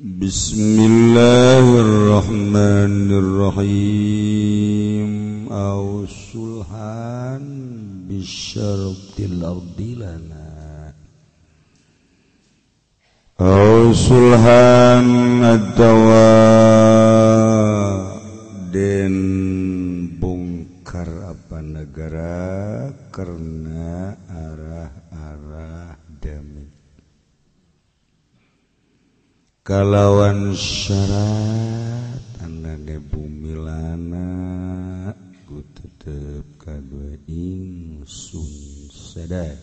بسم الله الرحمن الرحيم أو سلحان بشرط الأرض لنا أو سلحان التواب kalawan syarat tanda bumi lana ku tetep kagwe ingsun sadar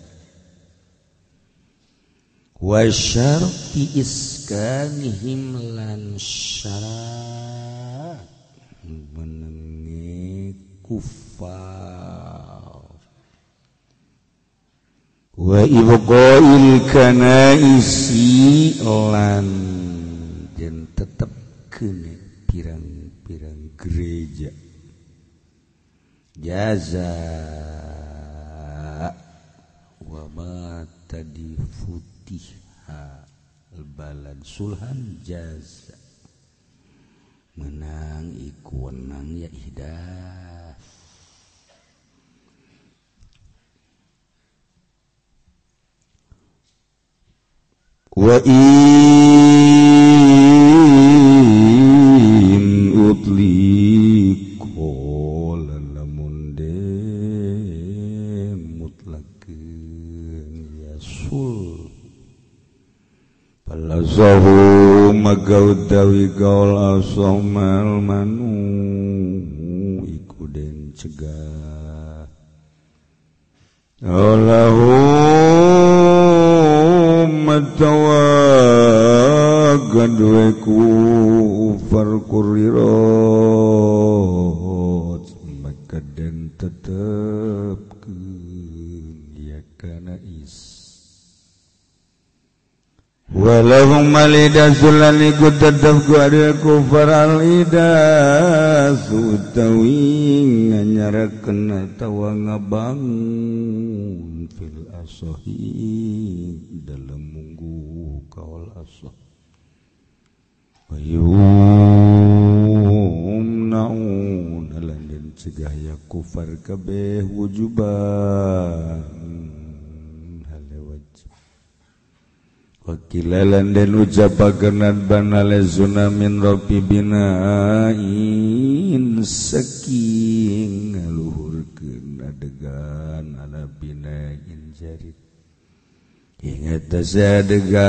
wa syarti iskanihim lan syarat menengi kufar wa ibqa'il kanaisi lan tetap ke pirang-pirang gereja. Jaza. Wama tadi futiha balad sulhan jaza. Menang iku ya ihdah wa nafsahu magawdawi gaul asomal manu iku den cegah. Allahu matawa gadweku farkurirot maka den tetep ya kana Walau malida sulan ikut tetap ku ada kufar alida sutawi nganyarakan atawa ngabangun fil asohi dalam munggu kaul asoh. Wayum naun alandin cegah ya kufar kabeh wujuban. Wakilalan dan ucapakenan banale sunamin ropi binain saking ngaluhurkeun adegan ala binain jarit. Ingat adegan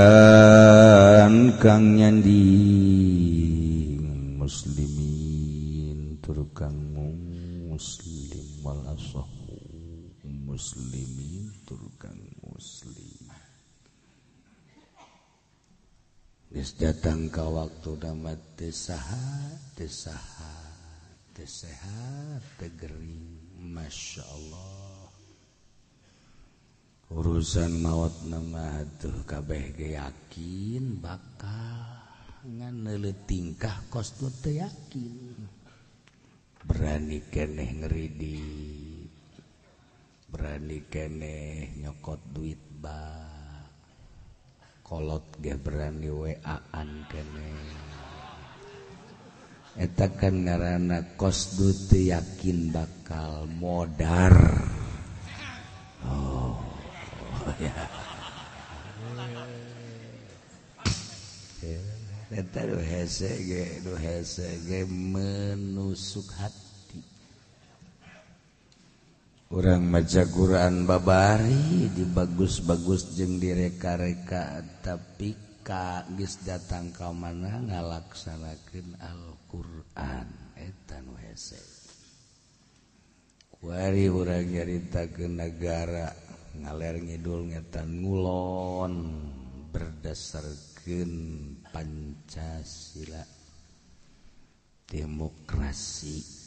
kang nyandi muslim. Yes, datang ke waktu damat desaha desaha desehat tegering Masya Allah. Urusan maut nama tuh kabeh yakin bakal nganele tingkah kos teh yakin. Berani keneh ngeridi berani keneh nyokot duit bak. kolot gebrani waan kene. Eta kan ngaranna kosdu teu yakin bakal modar. Oh, oh ya. Eta do hese ge do hese ge menusuk hati. orang maca Quran babari di bagus-bagus jeng direka-reka tapi kagis datang ke mana ngalaksanakan Al-Quran. Etan wese. Orang nyarita ke negara ngaler ngidul ngetan ngulon berdasarkan Pancasila. Demokrasi.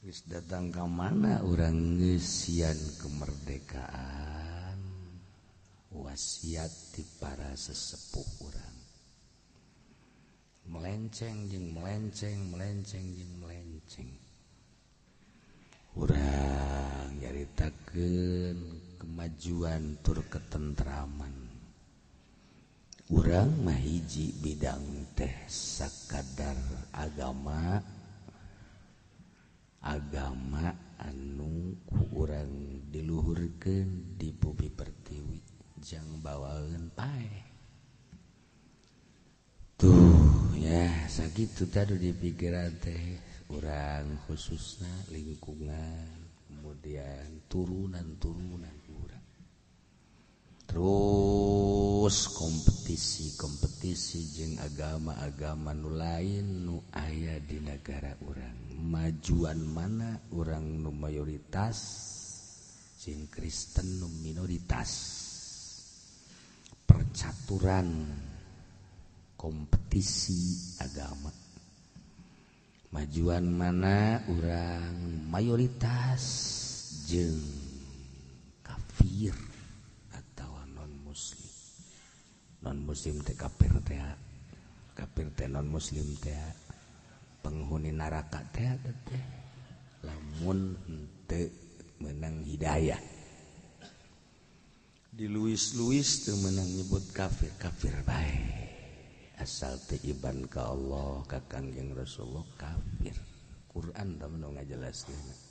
Wis datang ke mana? Orang ngesian kemerdekaan. Wasiat di para sesepuh orang melenceng jeng melenceng melenceng jeng melenceng. Orang nyaritakan kemajuan tur ketentraman. Orang mahiji bidang teh sakadar agama. agama anu kurang diluhurkan di bumi pertiwi jangan bawaan pae. Tuh ya sakit tadi di pikiran teh orang khususnya lingkungan kemudian turunan-turunan. terus kompetisi-kompetisi jeung agama-agama nu lain nu aya di negara orang majuan mana orang nu mayoritas? Jeung Kristen nu minoritas. Percaturan kompetisi agama. Majuan mana orang mayoritas? Jeng kafir. non muslim teh kafir teh. Kafir teh non muslim teh. Penghuni neraka teh teh. Lamun teu menang hidayah. Di Luis Luis teu menang nyebut kafir kafir baik asal teh iban ka Allah ka Kangjeng Rasulullah kafir. Quran teh menung ngajelaskeun.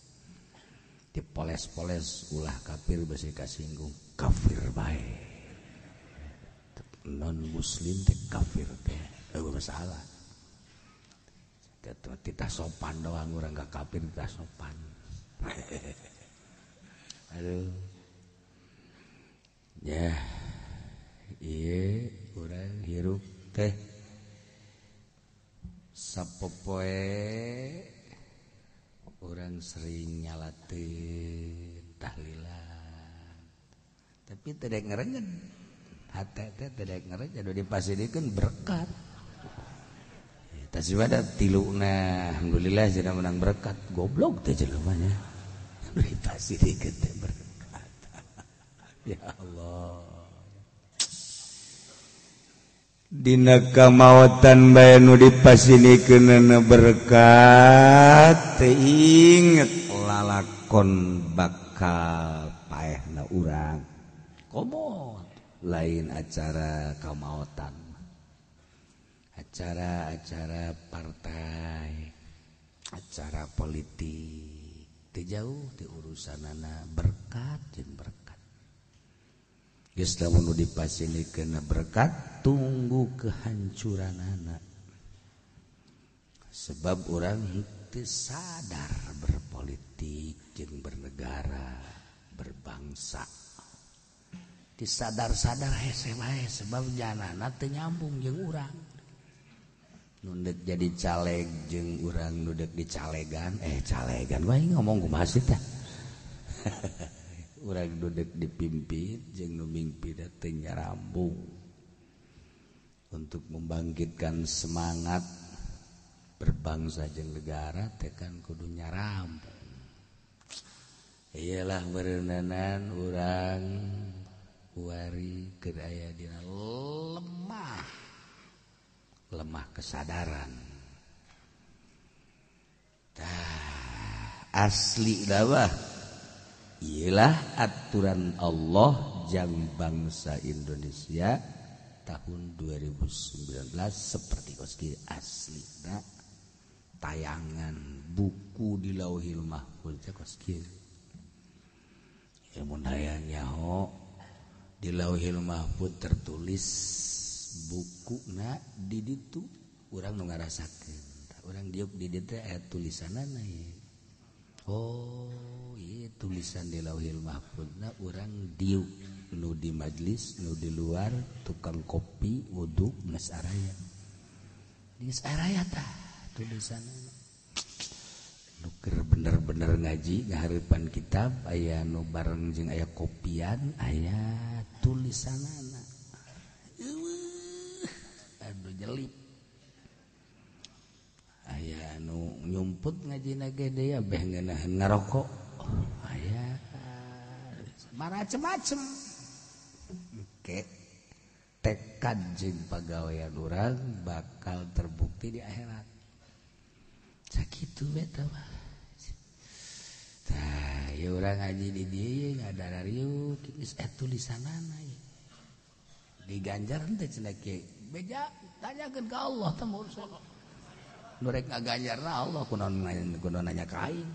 Dipoles-poles ulah kafir besi kasinggung kafir baik non muslim teh kafir teh. Eh, masalah gitu titah sopan doang orang gak kafir titah sopan. Aduh. Ya iya orang hirup teh sapopoe orang sering nyalate tahlilan tapi tidak ngerengen dikan berkat. Tilu Alhamdulillah sudah menang berkat. Goblok berkat. ya Allah. Dina kamawatan bay nu dipasinikenana berkat inget lalakon bakal paehna urang. Komo. lain acara kamautan. Acara-acara partai acara politik. Dijauh di urusan anak berkat dan berkat. Islam nu dipasini kena berkat tunggu kehancuran anak sebab orang itu sadar berpolitik dan bernegara berbangsa. sadar-sadar sebab nyambung jeung urang. Nundek jadi caleg jeng urang nudek dicalegan. Eh calegan wah ngomong gue masih teh? Urang dudek dipimpin jeng numimpi dateng rambung untuk membangkitkan semangat berbangsa jeng negara tekan kudunya rambung iyalah berenangan urang berenanan orang kedaya lemah. Lemah kesadaran. Asli dakwah ialah aturan Allah jam bangsa Indonesia tahun 2019 seperti koski asli nah, tayangan buku di Lauhil Mahfuz koski ilmu dayanya ho di Lauhil Mahfud tertulis buku na diditu. Orang nu ngarasakeun. Orang diuk di ditu teh eh, aya tulisanana ye oh iya tulisan di Lauhil Mahfudna orang diuk nu di majlis nu di luar tukang kopi wudhu geus araya. Geus araya tah tulisanana nuker bener-bener ngaji ngaharepan kitab ayah nu bareng jeung ayah kopian ayah tulisan aduh jelip. Aya anu nyumput ngajina gede ya beh ngenahan ngarokok. Aya. Macem-macem. Oke tekad jeung pagawean urang bakal terbukti di akhirat. Sakitu beta mah. Ayo orang ngaji di dia iya, nggak ada Rio, kis eh tulisan nana iya. Diganjar ente cendak beja tanyakan ke Allah temu urusan. Nurek nggak ganjar lah Allah kuno nanya kuno nanya kain.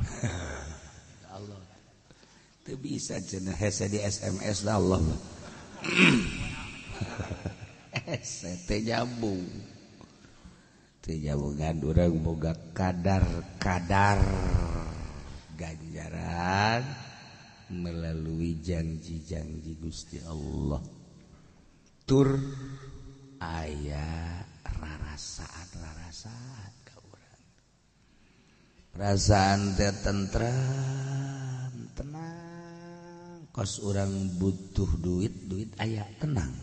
Allah. Tuh bisa cenah hese di SMS lah Allah. hese teh nyambung. Teh nyambung orang boga kadar-kadar ganjaran melalui janji-janji Gusti Allah. Tur ayah rarasaan rarasaan ka urang. Perasaan teh tentrem tenang. Kos orang butuh duit duit ayah tenang.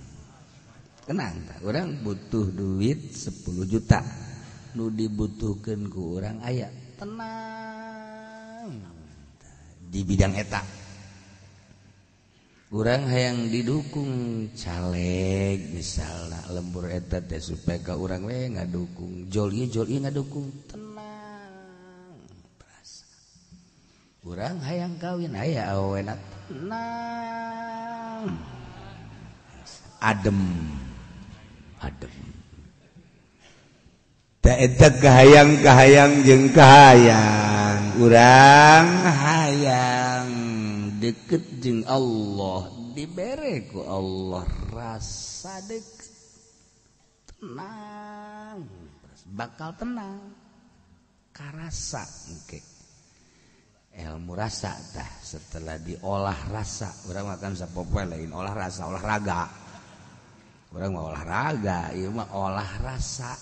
Tenang tak orang butuh duit 10 juta. Nu dibutuhkan ku orang ayah tenang di bidang etak kurang hayang didukung caleg misalnya lembur etat ya supaya ke orang we ngadukung. Joli joli ngadukung. Tenang berasa kurang hayang kawin ayah awena tenang. Adem adem. Tak etak kahayang kahayang jeng kahayang. Kurang hayang deket jeng Allah dibereku Allah rasa deket. Tenang bakal tenang. Karasa oke ilmu rasa dah setelah diolah rasa orang makan sapopoe lain olah rasa olahraga orang mau olahraga iya mah olah rasa.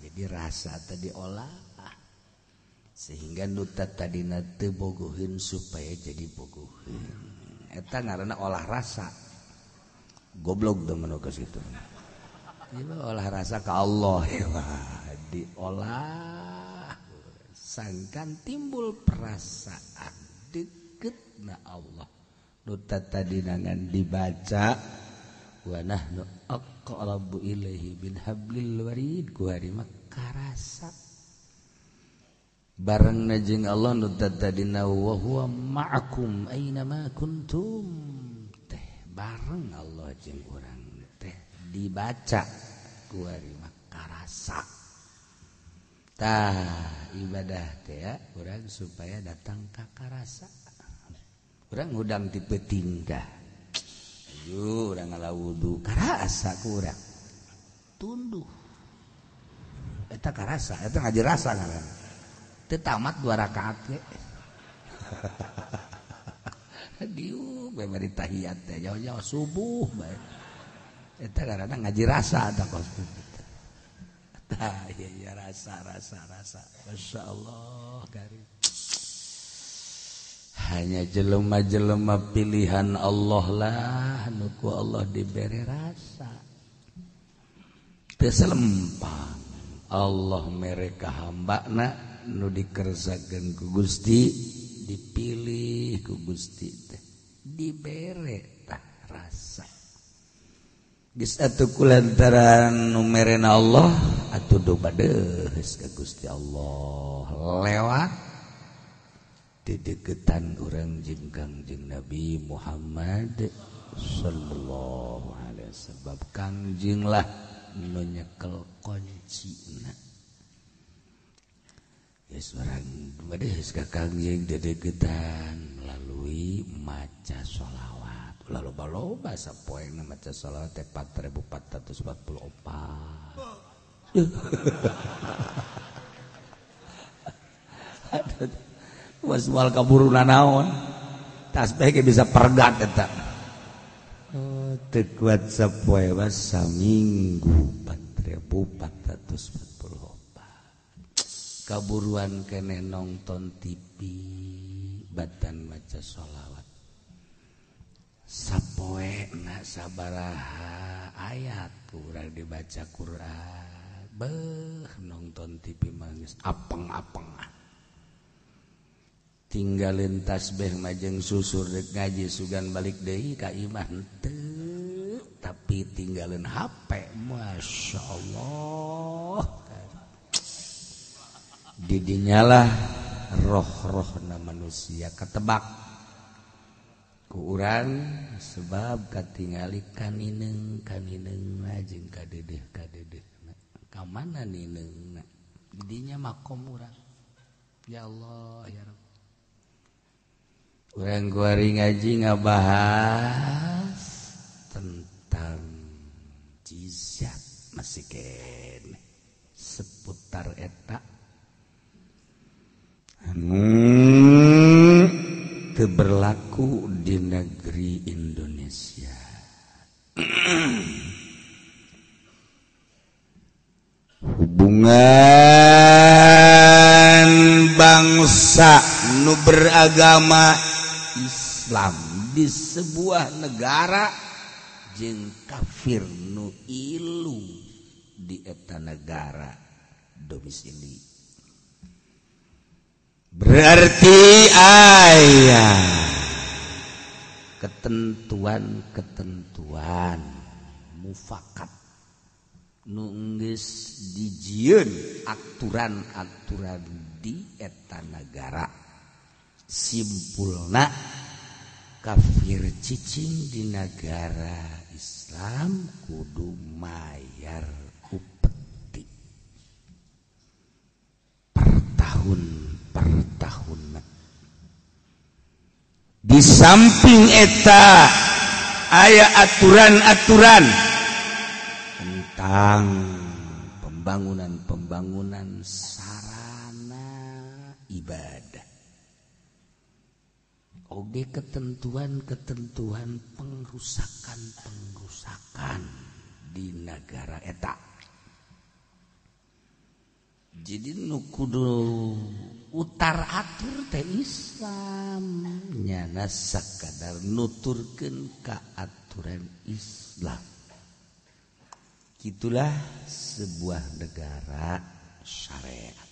Jadi rasa tadi olah sehingga nuta tadidina tebogohin supaya jadi bogotan karena olah rasa. Goblok dongkas itu olah rasa ke Allah diolah sangkan timbul perasaan deket na Allah. Nuta tadinangan dibaca wa nahnu aqrabu ilaihi bin hablil warid. Ku hari makarasa barang najjing Allah nuddadinaumakumtum teh bareng Allah jeng orang teh dibaca kuari mah karasa. Tah ibadah teh orang supaya datang ka kakarasa orang udang tipe tingkah ayo orang ngala wudu karasa kurang tunduh. Eta karasa eta ngaji rasa ngaran. Tamat dua rakaat tahiyat jauh-jauh subuh baik karena ngaji rasa ada kos. Ya, ya, rasa rasa rasa. Masya Allah garis hanya jelema-jelema pilihan Allah lah nuku Allah diberi rasa. Terselempang Allah mereka hamba nak nu dikersakan ku Gusti dipilih ku Gusti teh. Diberetah rasa. Geus atuh kulantaran nu merena Allah atuh do badeus ka Gusti Allah. Lewat dedeketan orang jengkang jeng Nabi Muhammad sallallahu alaihi wasallam. Kangjeng lah nu nyekel kunci Yes, kakang dedegedan melalui maca sholawat. Lalu baloba sapoeng na maca sholawat teh 4444 was wal kaburu naon? Tasbih ge bisa pergat eta. Oh teu kuat sapoe was saminggu 4444 kaburuan kene nonton TV batan maca sholawat. Sapoe na sabaraha ayat kurang dibaca Quran. Beh nonton TV mangis apeng-apeng. Tinggalin tasbih majeng susur dek ngaji sugan balik deui ka imah tapi tinggalin HP Masya Allah. didinyalah roh-roh na manusia ketebak kuuran sebab katingali kanineng kanineng najeng kadedeh kadedeh kamana nineng na? Didinya makom urang. Ya Allah ya Rabb urang kuari ngaji ngabahas tentang jizat masih kene seputar etak hmm, keberlaku di negeri Indonesia. Hubungan bangsa nu beragama Islam di sebuah negara jeng kafir nu ilu di eta negara domisili. Berarti ayah. Ketentuan-ketentuan. Mufakat. Nunggis dijiun aturan-aturan di eta negara simpulna kafir cicing di negara Islam kudu mayar upeti. Per tahun per di samping eta ayat aturan-aturan tentang pembangunan-pembangunan sarana ibadah. Oke ketentuan-ketentuan pengrusakan-pengrusakan di negara eta jadi nukudu utar atur teh Islamnya sakadar nuturkeun nuturkan keaturan Islam. Gitulah sebuah negara syariat.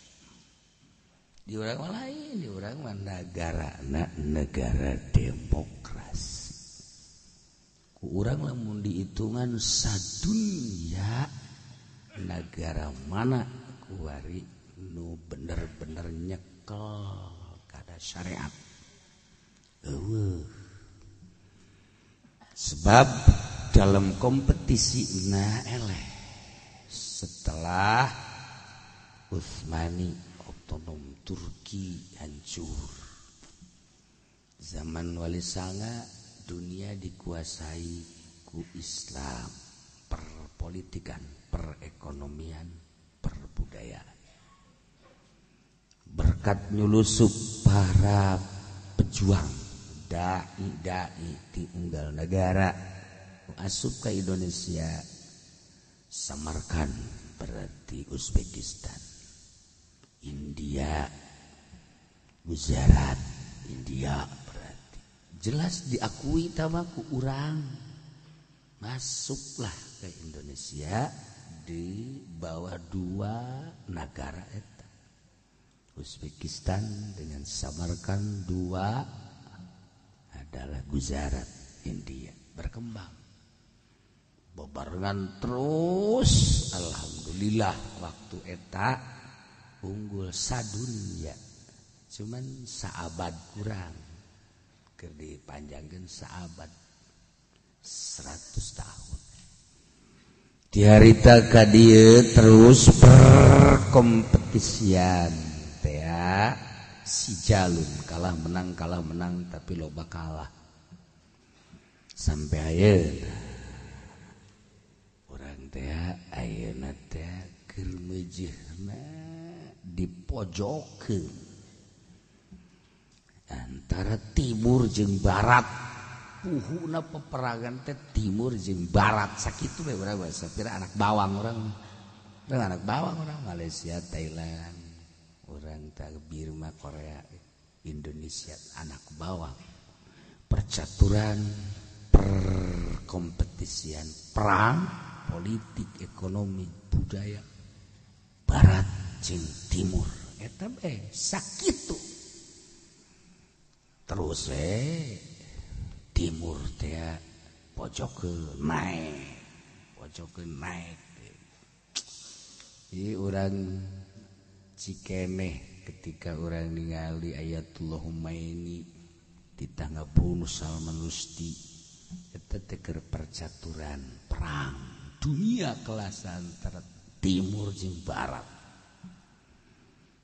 Di orang lain di orang negara na, negara demokrasi. Ku orang lamun dihitungan sadunya negara mana kuari nu bener-bener nyekel kada syariat. Eueuh. sebab dalam kompetisi na eleh setelah Utsmani otonom Turki hancur. Zaman Wali Sanga dunia dikuasai ku Islam. Perpolitikan perekonomian perbudayaan berkat nyulusup para pejuang dai-dai di unggal negara asup ke Indonesia Samarkan berarti Uzbekistan India Gujarat India berarti. Jelas diakui tamaku orang masuklah ke Indonesia di bawah dua negara eta. Uzbekistan dengan Samarkand dua adalah Gujarat India. Berkembang. Bebarengan terus. Alhamdulillah waktu eta unggul sadunia cuman saabad kurang. Ke dipanjangkan saabad 100 tahun diharita ka dia terus berkompetisian tea si jalun kalah menang kalah menang tapi loba kalah. Sampai ayeuna. Orang teh ayeuna teh keur di dipojokeun antara timur jeung barat. puhuna peperangan teh timur jeung barat. Sakitu we urang bahasa pira anak bawang orang urang anak bawang orang Malaysia Thailand. Orang tak Birma Korea Indonesia anak bawang. Percaturan perkompetisian perang politik ekonomi budaya barat jeung timur. Eta eh sakitu. Terus eh timur dia ya, pojok ke naik pojok ke naik ini orang cikemeh ketika orang ningali ayatullahumma ini di tangga bunuh Salman Rusti eta teker percaturan perang dunia kelas antara timur dan barat.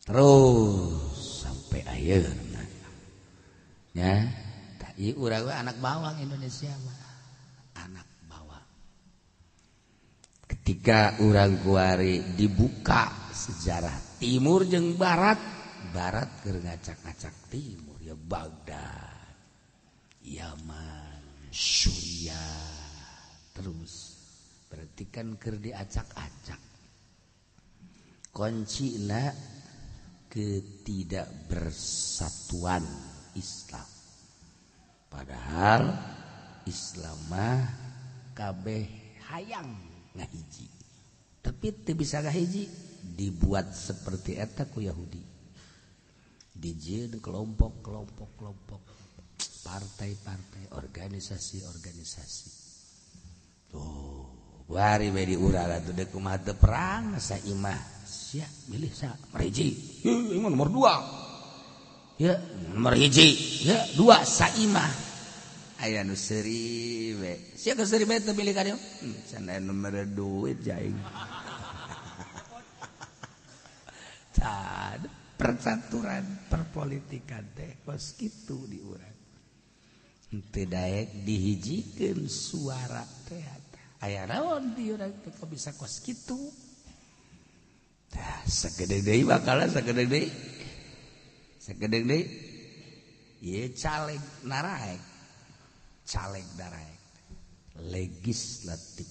Terus sampai akhirnya ya? Tak urang anak bawang Indonesia mah. Anak bawang. Ketika urang guari dibuka sejarah timur jeung barat barat keur ngacak-ngacak timur ya Baghdad Yaman Syria terus berarti kan ker diacak-acak. Kunci na ketidakbersatuan Islam padahal Islamah kabeh hayang ngahiji. Tapi itu bisa ngahiji? Dibuat seperti eta ku Yahudi. Dijieun kelompok-kelompok kelompok partai-partai organisasi-organisasi. Tuh wari we diurara tuh dek kumaha perang sa imah. Sia milih sa meriji nomor dua. ya nomor hiji. Ya dua saimah. Aya nu seuri we. Sia ke seuri bae teu milih kadieu hmm, can aya nomor duit jaing. Tad percaturan perpolitikan teh kos kitu di urang. Henteu daek dihijikeun suara teh aya raon di urang teh bisa kos kitu? Tah sagede deui bakal sagede deui. segede deh. Ye caleg naraek. Caleg naraek. Legislatif.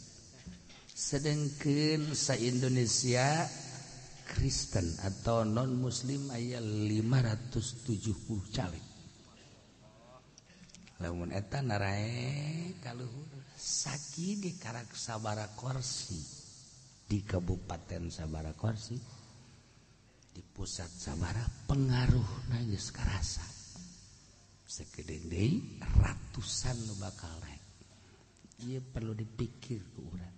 Sedangkan sa Indonesia Kristen atau non muslim aya 570 caleg. Lamun eta naraek kaluhur sakit di karak sabara korsi di kabupaten sabara korsi di pusat sabara pengaruh nangis kerasa sekedeng ratusan lo bakal naik. Iya perlu dipikir ke orang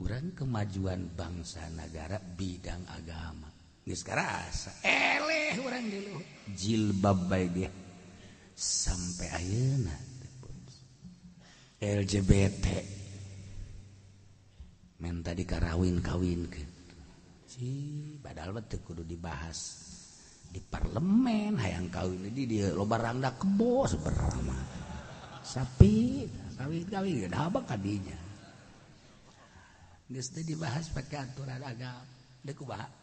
Burang kemajuan bangsa negara bidang agama. Nggak kerasa eleh orang dulu jilbab baik dia sampai ayeuna LGBT menta dikarawin kawin ke si padahal betul kudu dibahas di parlemen. Hayang kawin ini dia lo barangda kebo seberapa sapi kawin kawin gak apa kadinya. Geus dibahas pakai aturan agama. Dek kubah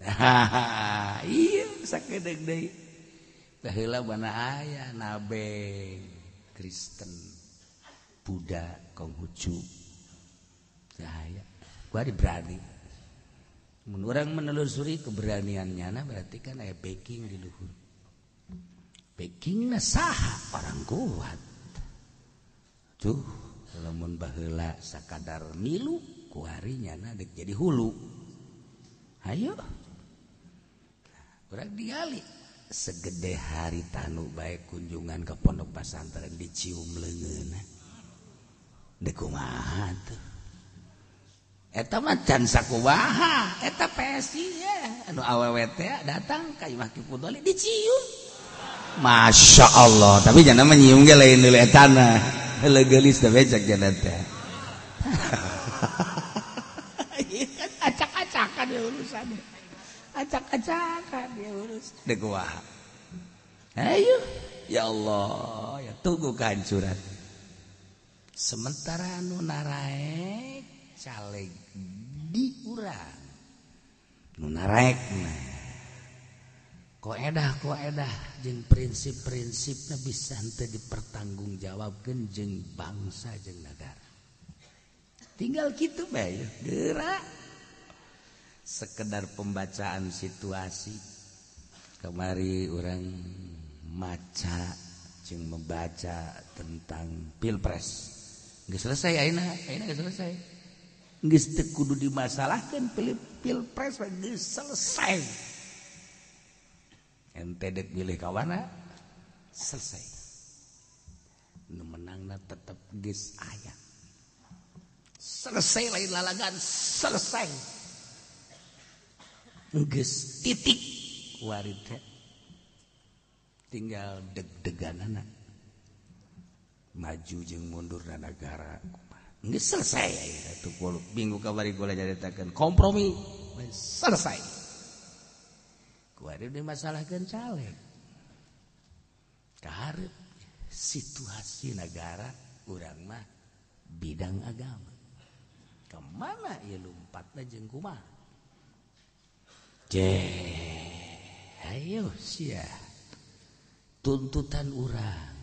iya sakedek deui mana aya nabe Kristen. Buddha Konghucu. Saya gua berani menurang menelusuri keberaniannya nah berarti kan aya backing di luhur. Backing sah orang kuat. Tuh lamun baheula sakadar milu kuarinya nah dek jadi hulu. Ayo. Urang digali segede hari tanu baik kunjungan ke pondok pesantren dicium lengan dekumaha tuh? Eta mah can sakumaha eta PSI ya. Anu awewe teh datang ka Imah Kipudoli dicium. Masya Allah tapi jangan menyium ge lain deuleu eta na legelis teh becak jangan teh. Acak-acakan ya urusannya acak-acakan dia urus degwa ayo ya Allah ya tunggu kehancuran. Sementara anu naraek caleg di urang nunarek koedah koedah jeung prinsip-prinsipnya bisa hente dipertanggung jawab genjeng bangsa jeng negara. Tinggal gitu bayu gerak sekedar pembacaan situasi. Kemari orang maca jeung membaca tentang pilpres. Nggak selesai aina aina nggak selesai? Kudu dimasalahkan pil pilpres selesai. Ente dek pilih kawana selesai. Nu menangna tetap geus ayah selesai lain lalagan selesai. Titik tinggal deg-degan anak maju jeng mundur dan negara Nggak selesai ya tuh kulo minggu kabari kula nyaritakeun kompromi selesai. Kuari udah masalahkan caleg. Kaharep situasi negara kurang mah bidang agama. Kemana ya lumpatna jeung kumaha? Ceh, ayo sia. Tuntutan orang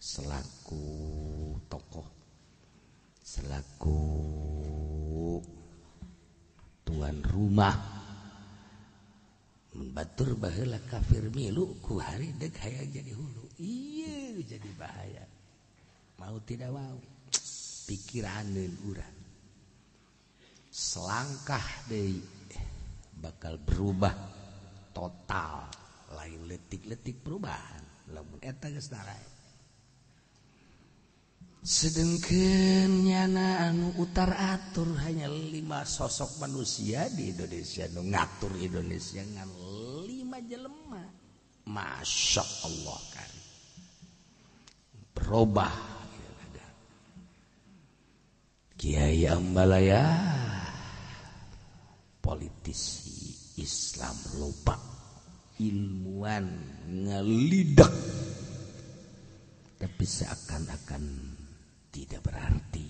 selaku tokoh selaku tuan rumah. Membatur bahlah kafir milu ku hari dek hayang jadi hulu. Iya jadi bahaya. Mau tidak mau pikiranin urang. Selangkah deh bakal berubah total lain letik-letik perubahan. Lamun eta geus darai sedengkennyana anu utar atur hanya lima sosok manusia di Indonesia nu ngatur Indonesia ngan lima jelema. Masya Allah kan berubah. Kiai Ambalaya politisi Islam lupa ilmuwan ngelidak. Tapi seakan-akan tidak berarti.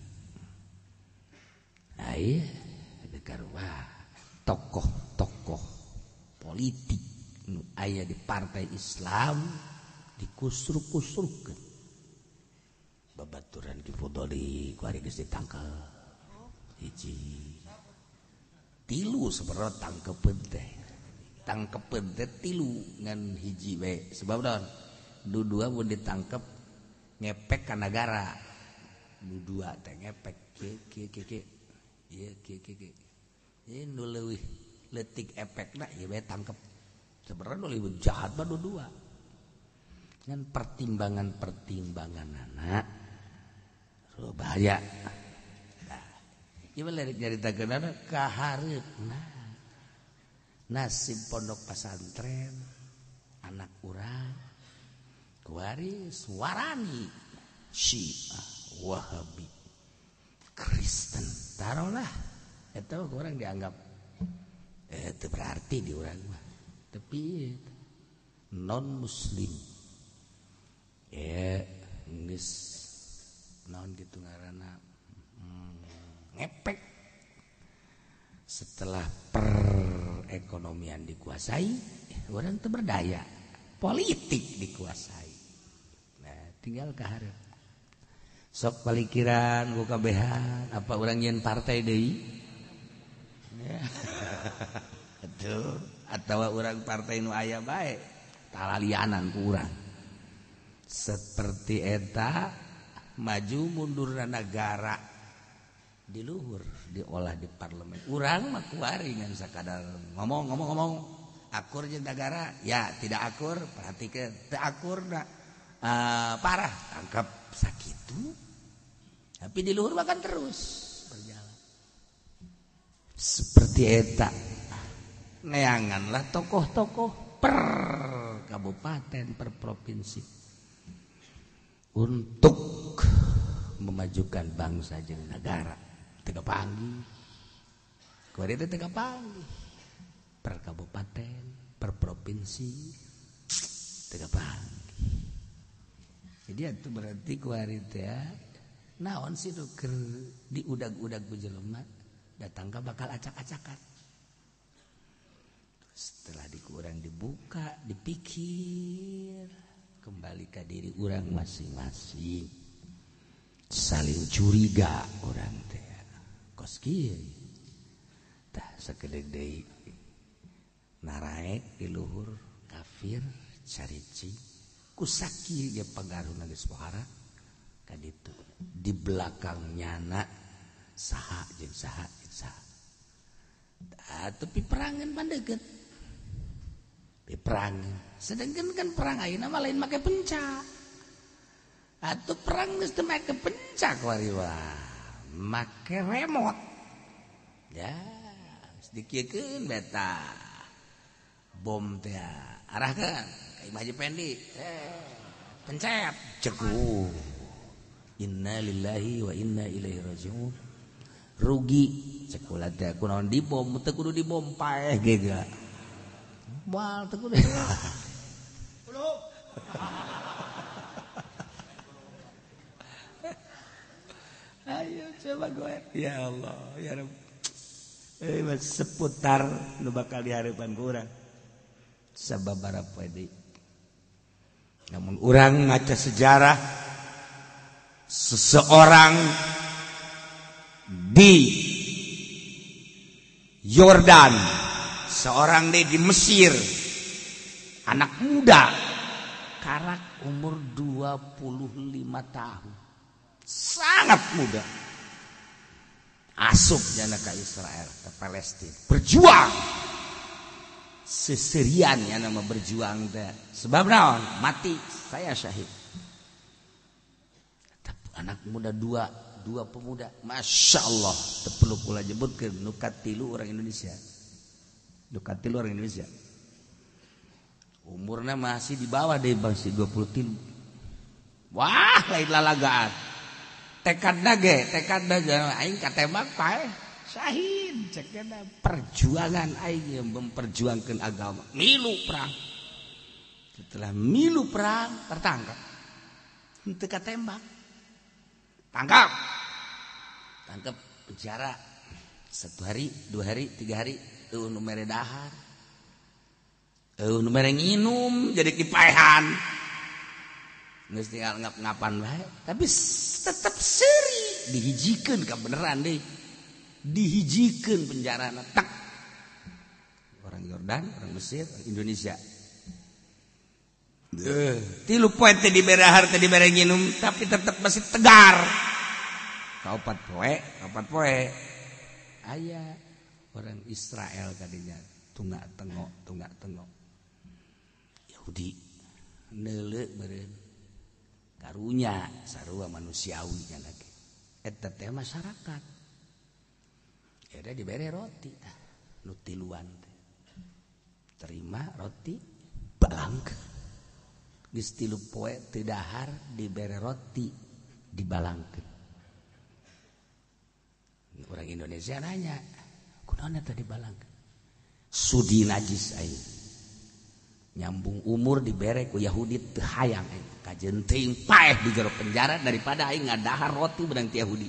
Ayah wah tokoh-tokoh politik ayah di partai Islam dikusruk-kusrukan babaturan di foto di kuari geus ditangkal. Hiji. Tilu sebenarnya tangkepeun teh tangkepeun teh tilu ngan hiji we. Sebab naon? Dua pun ditangkep ngepek ke negara dua teh ngepek. Ke ke ke ke. Ye ke ke ke. Ye nu leuwih leutik efekna ye bae tangkep. Sebenarnya nu leuwih jahat mah nu dua ngan pertimbangan-pertimbangan anak so, bahaya. Nah mah lirik lerek nyaritakeunana kahareupna. Nasib pondok pesantren anak urang kuari suarani syiah. Wahabi Kristen. Taruhlah. Itu orang dianggap eh, itu berarti di orang mah. Tapi non muslim ya nges non gitu ngarana hmm, ngepek. Setelah perekonomian dikuasai orang itu berdaya. Politik dikuasai. Nah tinggal keharap sok palikiran gukabehan apa orang yen partai deui? Aduh, atau orang partai nu aya baik talalianan kurang seperti eta maju mundur negara. Diluhur diolah di parlemen. Urang mah kuaringan sakadar ngomong ngomong ngomong. Akur jeung negara? Ya tidak akur. Perhatikan teu akur uh, parah tangkap. Sakit tapi di luhur bahkan terus. Berjalan. Seperti eta. Neanganlah tokoh-tokoh per kabupaten per provinsi. Untuk memajukan bangsa dan negara. Tega panggi kuari itu panggi per kabupaten per provinsi. Tega panggi jadi itu berarti kuari ya naon sih tuh ke diudag-udag bujelma datang ke bakal acak-acakan. Setelah dikurang dibuka dipikir kembali ke diri orang masing-masing. Saling curiga orang teh. Kos tah tah deui. Naraek di luhur kafir carici. Kusaki dia pengaruh nagis pohara kan itu di belakangnya anak saha jeng saha jeng saha. Nah, tapi perangin pandegen. Di perangin sedangkan kan perang ayo nama lain pakai penca. Ah, Atau perang mesti pakai penca kwariwa pakai remote ya sedikitkan beta. Bom teh arahkan kayak maju Pendi. Eh, pencet ceku innalillahi wa inna ilaihi rajiun. Rugi. Sekolah teh kunaon dibom teu kudu dibom paeh ge ga moal teu kudu Ayo coba gue Ya Allah ya Rabb Eh, seputar lu bakal diharapkan kurang sababara pede namun orang ngaca sejarah. Seseorang di Yordan seorang di di Mesir. Anak muda karak umur 25 tahun. Sangat muda. Asup jana ke Israel ke Palestina. Berjuang. Seserian ya nama berjuang sebab naon? Mati saya syahid anak muda dua dua pemuda. Masya Allah. Perlu pula ke nukat tilu orang Indonesia. Nukat tilu orang Indonesia. Umurnya masih di bawah deh masih 20 tilu. Wah lain lalagaan. Tekad nage tekad nage aing katembak pae syahid cekena perjuangan aing memperjuangkan agama. Milu perang. Setelah milu perang tertangkap. Henteu katembak tangkap. Tangkap penjara. Satu hari dua hari tiga hari. Tuh numere dahar. Tuh numere nginum jadi kipaehan Nges tinggal ngap ngapan baik tapi tetap seri. Dihijikan kan deh. Dihijikan penjara tak. Orang Yordan orang Mesir orang Indonesia. Duh. tilu poin tadi berahar tadi berenginum tapi tetap masih tegar. kaupat poe kaupat poe. Ayah orang Israel tadinya tunggak tengok tunggak tengok. Yahudi nele beren karunya sarua manusiawi nya lagi. Eta teh masyarakat. Ada diberi roti ah, nutiluan teh. Terima roti balang. Geus tilu poe teu dahar dibere roti dibalangkeun. orang Indonesia nanya kunaon tadi balang? Sudi najis aing. Nyambung umur dibere ku Yahudi teu hayang aing. Kajenting paeh di jero penjara daripada aing ngadahar roti benang ti Yahudi.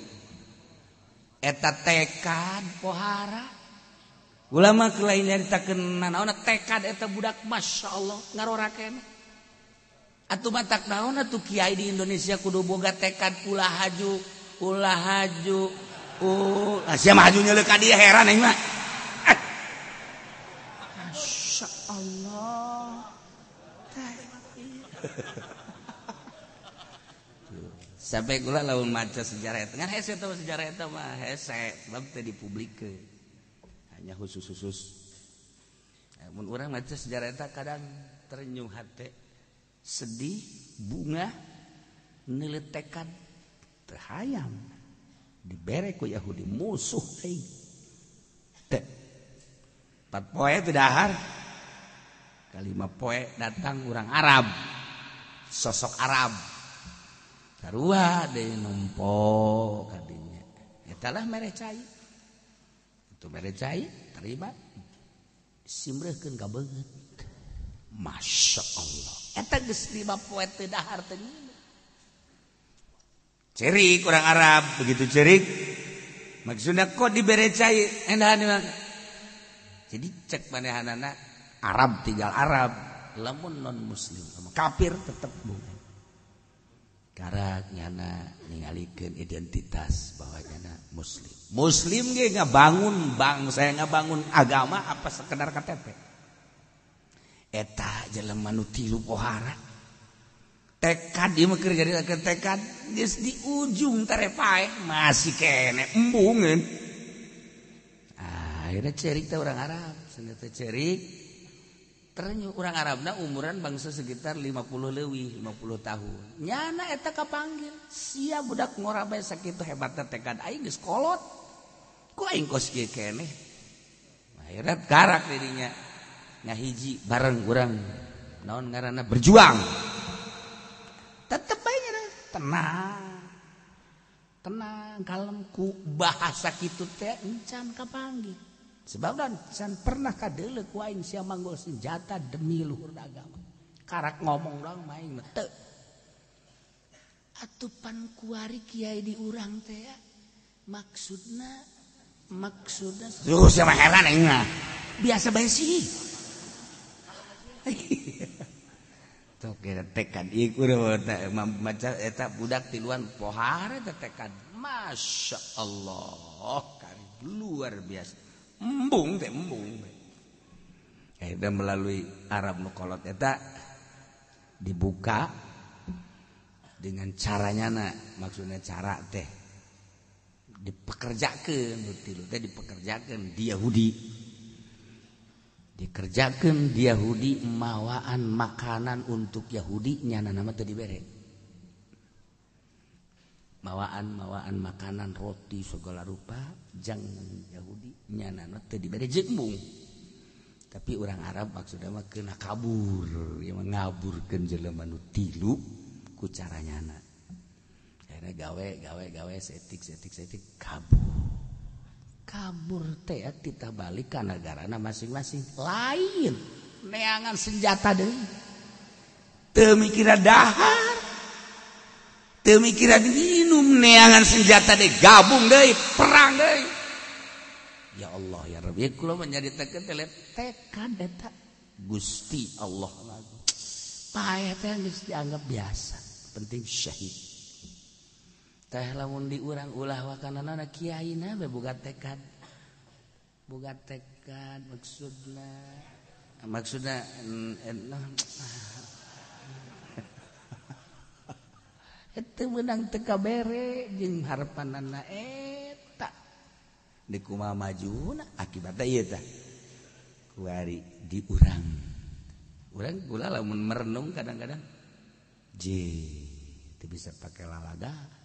Eta tekad pohara? Ulama lain nyaritakeun naon tekad eta budak Masya Allah ngarorakeun Atuh matak naon atuh kiai di Indonesia kudu boga tekad pula haju, ulah haju, Oh, Asia majunya ka dia heran aing mah. Eh. Masya Allah. Sampai gula lawan maca sejarah itu. Ngan hese tahu sejarah itu mah hese. Sebab teu dipublikeun. Hanya khusus-khusus. Namun orang maca sejarah itu kadang terenyuh hati. Sedih, bunga, neletekan, terhayam. dibereku Yahudi musuh empat poe dahar. kalima poe datang orang Arab. Sosok Arab. Sarua deui numpo kadinya eta lah mere cai. Itu mere cai terima simreuhkeun ka beungeut masyaallah eta geus lima poe teu dahar teu cerik orang Arab. Begitu cerik maksudnya kok dibere cair endahan jadi cek manehanana Arab tinggal Arab lamun non muslim kafir tetap bukan. Karena nyana ningalikeun identitas bahwa nyana muslim. Muslim ge ngabangun bangsa ngabangun agama apa sekedar KTP? Eta jelema nu tilu pohara. tekad dia mah jadi ke tekad geus di ujung tarepae masih kene. Embungeun ah, akhirnya cerik teh orang Arab. Sanggeus teh cerik. Ternyata orang Arabna umuran bangsa sekitar 50 leuwih 50 tahun. Nyana eta kapanggil? Sia budak ngorabai sakitu hebatna tekad aing geus kolot. Ku aing kos kieu keneh akhirnya karak dirinya. Ngahiji bareng kurang naon ngaranna? Berjuang. tetap aja deh. Tenang. Tenang kalemku bahasa gitu teh encan kapanggi sebab dan can pernah kadele ku aing sia manggol senjata demi luhur agama karak ngomong orang main teu. Atupan kuari kiai di urang teh maksudna maksudna Duh, siapa heran aing mah. Biasa bae sih. budak tiluan pohara tetekan Masya Allah kan luar biasa. Embung teh embung. Eh, eta melalui Arab nukolot eta eh, dibuka dengan caranya nak maksudnya cara teh dipekerjakan tilu teh dipekerjakan di Yahudi. Dikerjakan di Yahudi mawaan makanan untuk Yahudi nyana nama tadi bere mawaan mawaan makanan roti segala rupa jangan Yahudi nyana nama tadi bere jembung tapi orang Arab maksudnya mah kena kabur yang mengaburkan jelema nu tilu ku cara nyana akhirnya gawe gawe gawe setik setik setik kabur kabur teh kita balik ke negara masing-masing. Lain. Neangan senjata deh temikira dahar. Temikira minum neangan senjata deh gabung deh perang deh ya Allah ya Rabbi ya kula menjadi teken telet tekad eta Gusti Allah. Payah teh dianggap biasa. Penting syahid teh lamun diurang ulah wakanana kiaina be boga tekad boga tekad maksudna maksudna eh, eh, itu menang teka bere jeung harapanana eta. Di kumaha majuna akibatnya ieu tah. Kuari diurang. Urang kula lamun merenung kadang-kadang. Je itu bisa pakai lalaga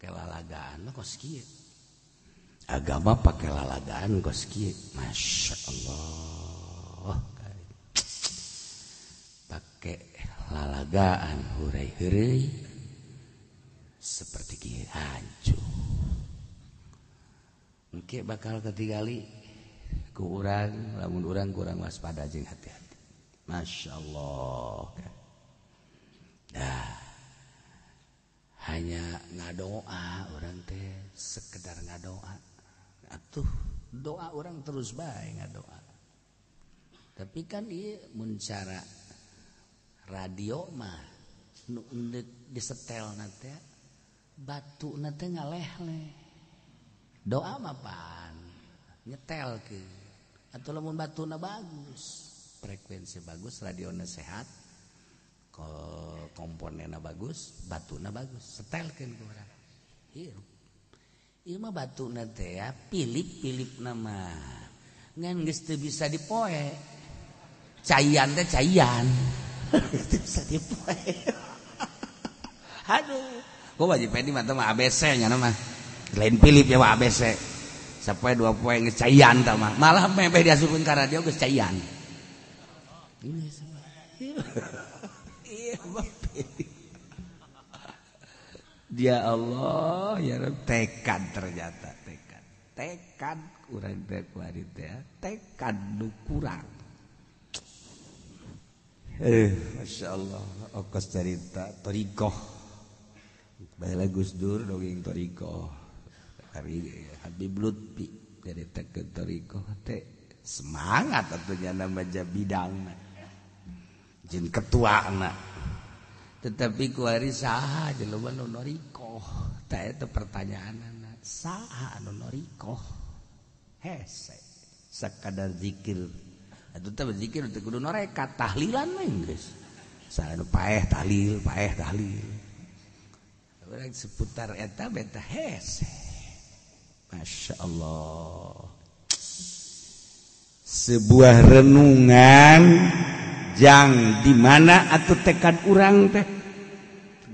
pakai lalagaan kos kieu. Agama pakai lalagaan kos kieu. Masya Allah pakai lalagaan hurai-hurai seperti kieu hancur. Mungkin bakal ketinggali ku urang lamun urang kurang waspada jeung hati-hati. Masya Allah dah hanya ngadoa orang teh sekedar ngadoa. Atuh doa orang terus baik ngadoa. Tapi kan iya mencara radio mah nu disetel nanti batu nanti ngaleh leh doa mah pan nyetel ke atau lamun batu na bagus. Frekuensi bagus radio sehat. komponen bagus batuna bagus. Setelkan ke orang mah batu nate ya pilip pilip nama ngan geus teu bisa dipoe. Cayan teh cayan teu bisa dipoe. Aduh. Kok wajib pedi mah mah ABC nya nama lain pilip ya mah ABC sapoe dua poe geus caian tah mah. Malah mepeh diasupkeun ka radio geus caian. dia Allah ya tekad ternyata tekad tekad kurang teh ya. Tekad nu kurang. Eh masya Allah okos cerita toriko bala Gus Dur dongeng toriko hari Habib Lutfi dari tekad toriko teh. Semangat tentunya nama bidang jin ketua anak. tetapi kuari saha jeluban nu norikoh. Tak eta pertanyaan saha nu norikoh? Hese sakadar zikir. Itu teh zikir teh kudu norekat tahlilan mah geus saha nu paeh tahlil paeh tahlil. Urang seputar eta beta hese. Masya Allah. Sebuah renungan di mana atau tekad urang teh?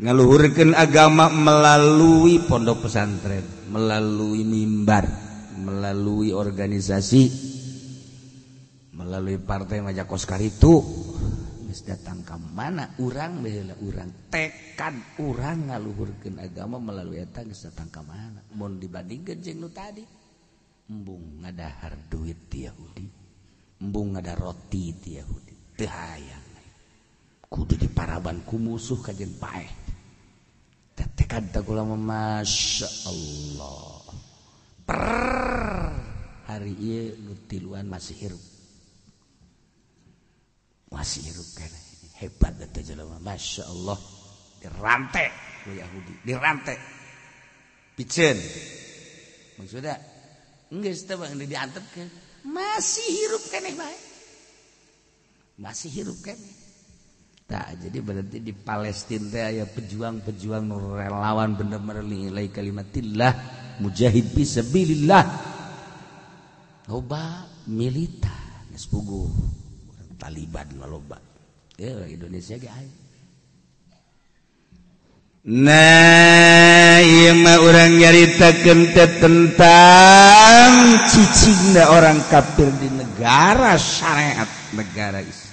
Ngaluhurkan agama melalui pondok pesantren melalui mimbar melalui organisasi melalui partai majakoskar itu. Datang ke mana urang bela urang? Tekad urang ngaluhurkan agama melalui etang datang ke mana? Mau dibandingkan jeng nu tadi. Embung ngadahar duit ti Yahudi embung ngadahar roti ti Yahudi. hayang. Kudu di parabanku musuh kajjen pae tetekad tagula masya Allah per hari ieu lu tiluan masih hirup. Masih hirup kan hebat eta jelema. Masya Allah dirantai ku Yahudi. Dirantai pijen maksudnya enggak sih diantep kan masih hirup kan baik masih hirup kene tak jadi berarti di Palestina teh aya pejuang-pejuang relawan bener-bener nilai kalimatillah mujahid fisabilillah loba militer geus puguh Taliban loba. Ya Indonesia ge aya Nah, iya mah orang nyaritakeun tentang cicingna orang kafir di negara syariat negara Islam.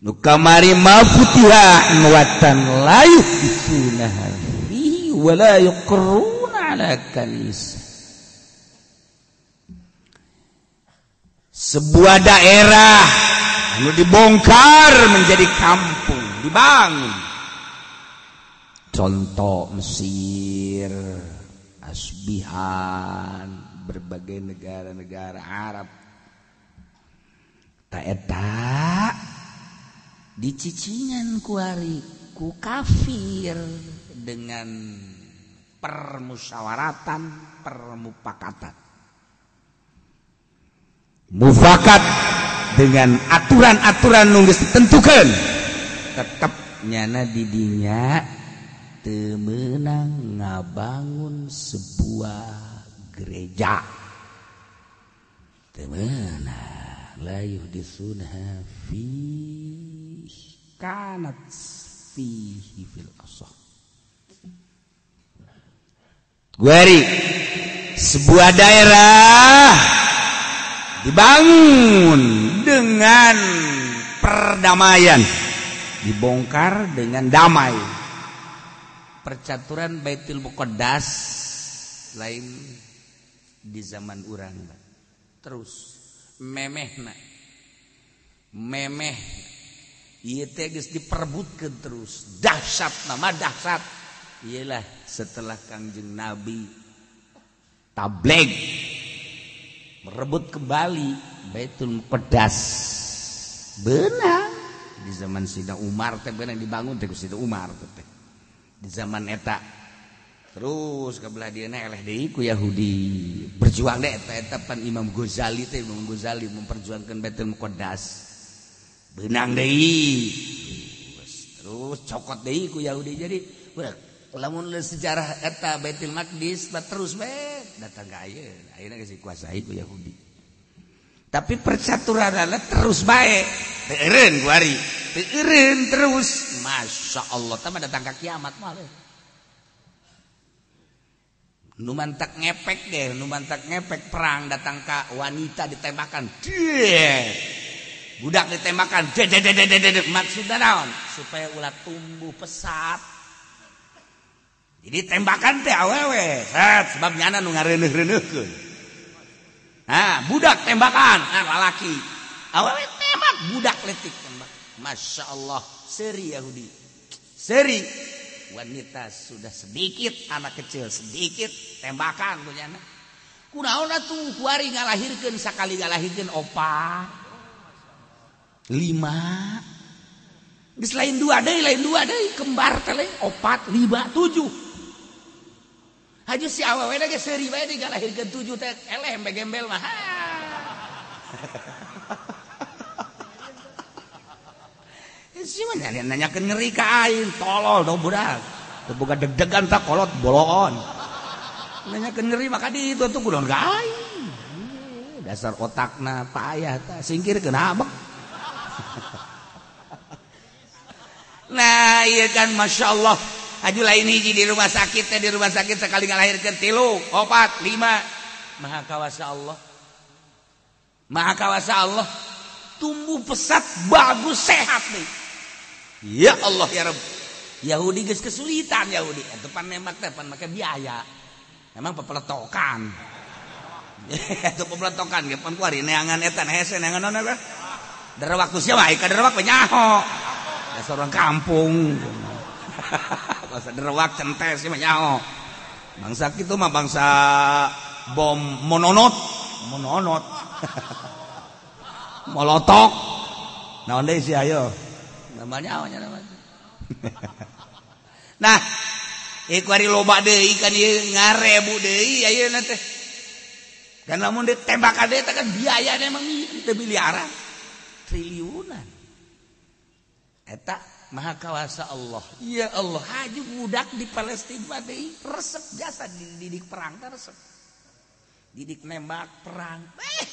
Nu kamari ma futiha watan la yuhsunaha fihi wa yuqruna ala kanis. sebuah daerah anu dibongkar menjadi kampung dibangun. Contoh Mesir Asbihan berbagai negara-negara Arab. Tak eta dicicingan kuari ku kafir dengan permusyawaratan permupakatan. Mufakat dengan aturan-aturan nunggus ditentukan. Tetap nyana didinya temenang ngabangun sebuah gereja. Temenang layuh disunha fi kanat fihi fil asah Guari sebuah daerah dibangun dengan perdamaian dibongkar dengan damai. Percaturan Baitul Muqaddas lain di zaman urang terus memehna. Memeh diperebutkan terus. Dahsyat nama dahsyat. Ialah setelah Kangjeng Nabi tableg merebut kembali Baitul Pedas benar. Di zaman Sina Umar teh benar dibangun teh Sina Umar teh. Di zaman eta. Terus kebelah dia eleh deui ku Yahudi. Berjuang deh eta, eta pan Imam Ghazali teh Imam Ghazali memperjuangkan Baitul Pedas benang deui. Terus cokot deui ku Yahudi. Jadi lamun sejarah eta Baitul Maqdis terus bae datang ke ayeuna. Ayeuna geus dikuasai ku Yahudi. Tapi percaturan terus baik teureun guari teureun terus. Masya Allah tambah datang ke kiamat mah nu mantak ngepek deh nu mantak ngepek perang datang ke wanita ditembakan Dih. budak ditembakan maksudnya naon supaya ulat tumbuh pesat. Jadi tembakan teh awewe. Set sebab nyana nu ngareuneuh-reuneuhkeun nah budak tembakan. Nah lalaki. Awewe tembak budak letik tembak. Masya Allah seri Yahudi. Seri. Wanita sudah sedikit anak kecil sedikit tembakan kunyana kunaon atuh kuari ngalahirkeun sakali ngalahirkeun opak lima Geus lain dua deui lain dua deui kembar teh opat lima tujuh Haji si awewe ge seuri bae digalahirkeun tujuh teh eleh embe gembel mah. Si mana nanyakeun ngeri ka aing, tolol dong budak. Teu boga deg-degan tak kolot bolon. Nanyakeun ngeri maka di itu tuh kudu ka aing. Dasar otakna payah tah singkirkeun abek. Nah iya kan Masya Allah. Aju lain hiji di rumah sakit di rumah sakit sekali ngalahirkan tilu opat lima. Maha kawasa Allah. Maha kawasa Allah. Tumbuh pesat bagus sehat nih. Ya Allah ya Rabb Yahudi geus kesulitan Yahudi. Eh, depan nembak depan make biaya. Emang pepeletokan. Itu pepeletokan ge pan kuari neangan eta hese neangan nona da waktu sia baik kada waktu nyaho. Ya seorang kampung. Bahasa derwak centes sih nyaho. Bangsa itu mah bangsa bom mononot. Mononot. Molotok. Naon deui sih ayo? Namanya awanya namanya nah ikwari loba deui kan ieu ngarebu deui ayeuna teh. Dan lamun ditembak ade teh kan biaya emang teu miliaran triliunan eta maha kawasa Allah. Ya Allah haji budak di Palestina deh resep jasa didik perang resep. Didik nembak perang eh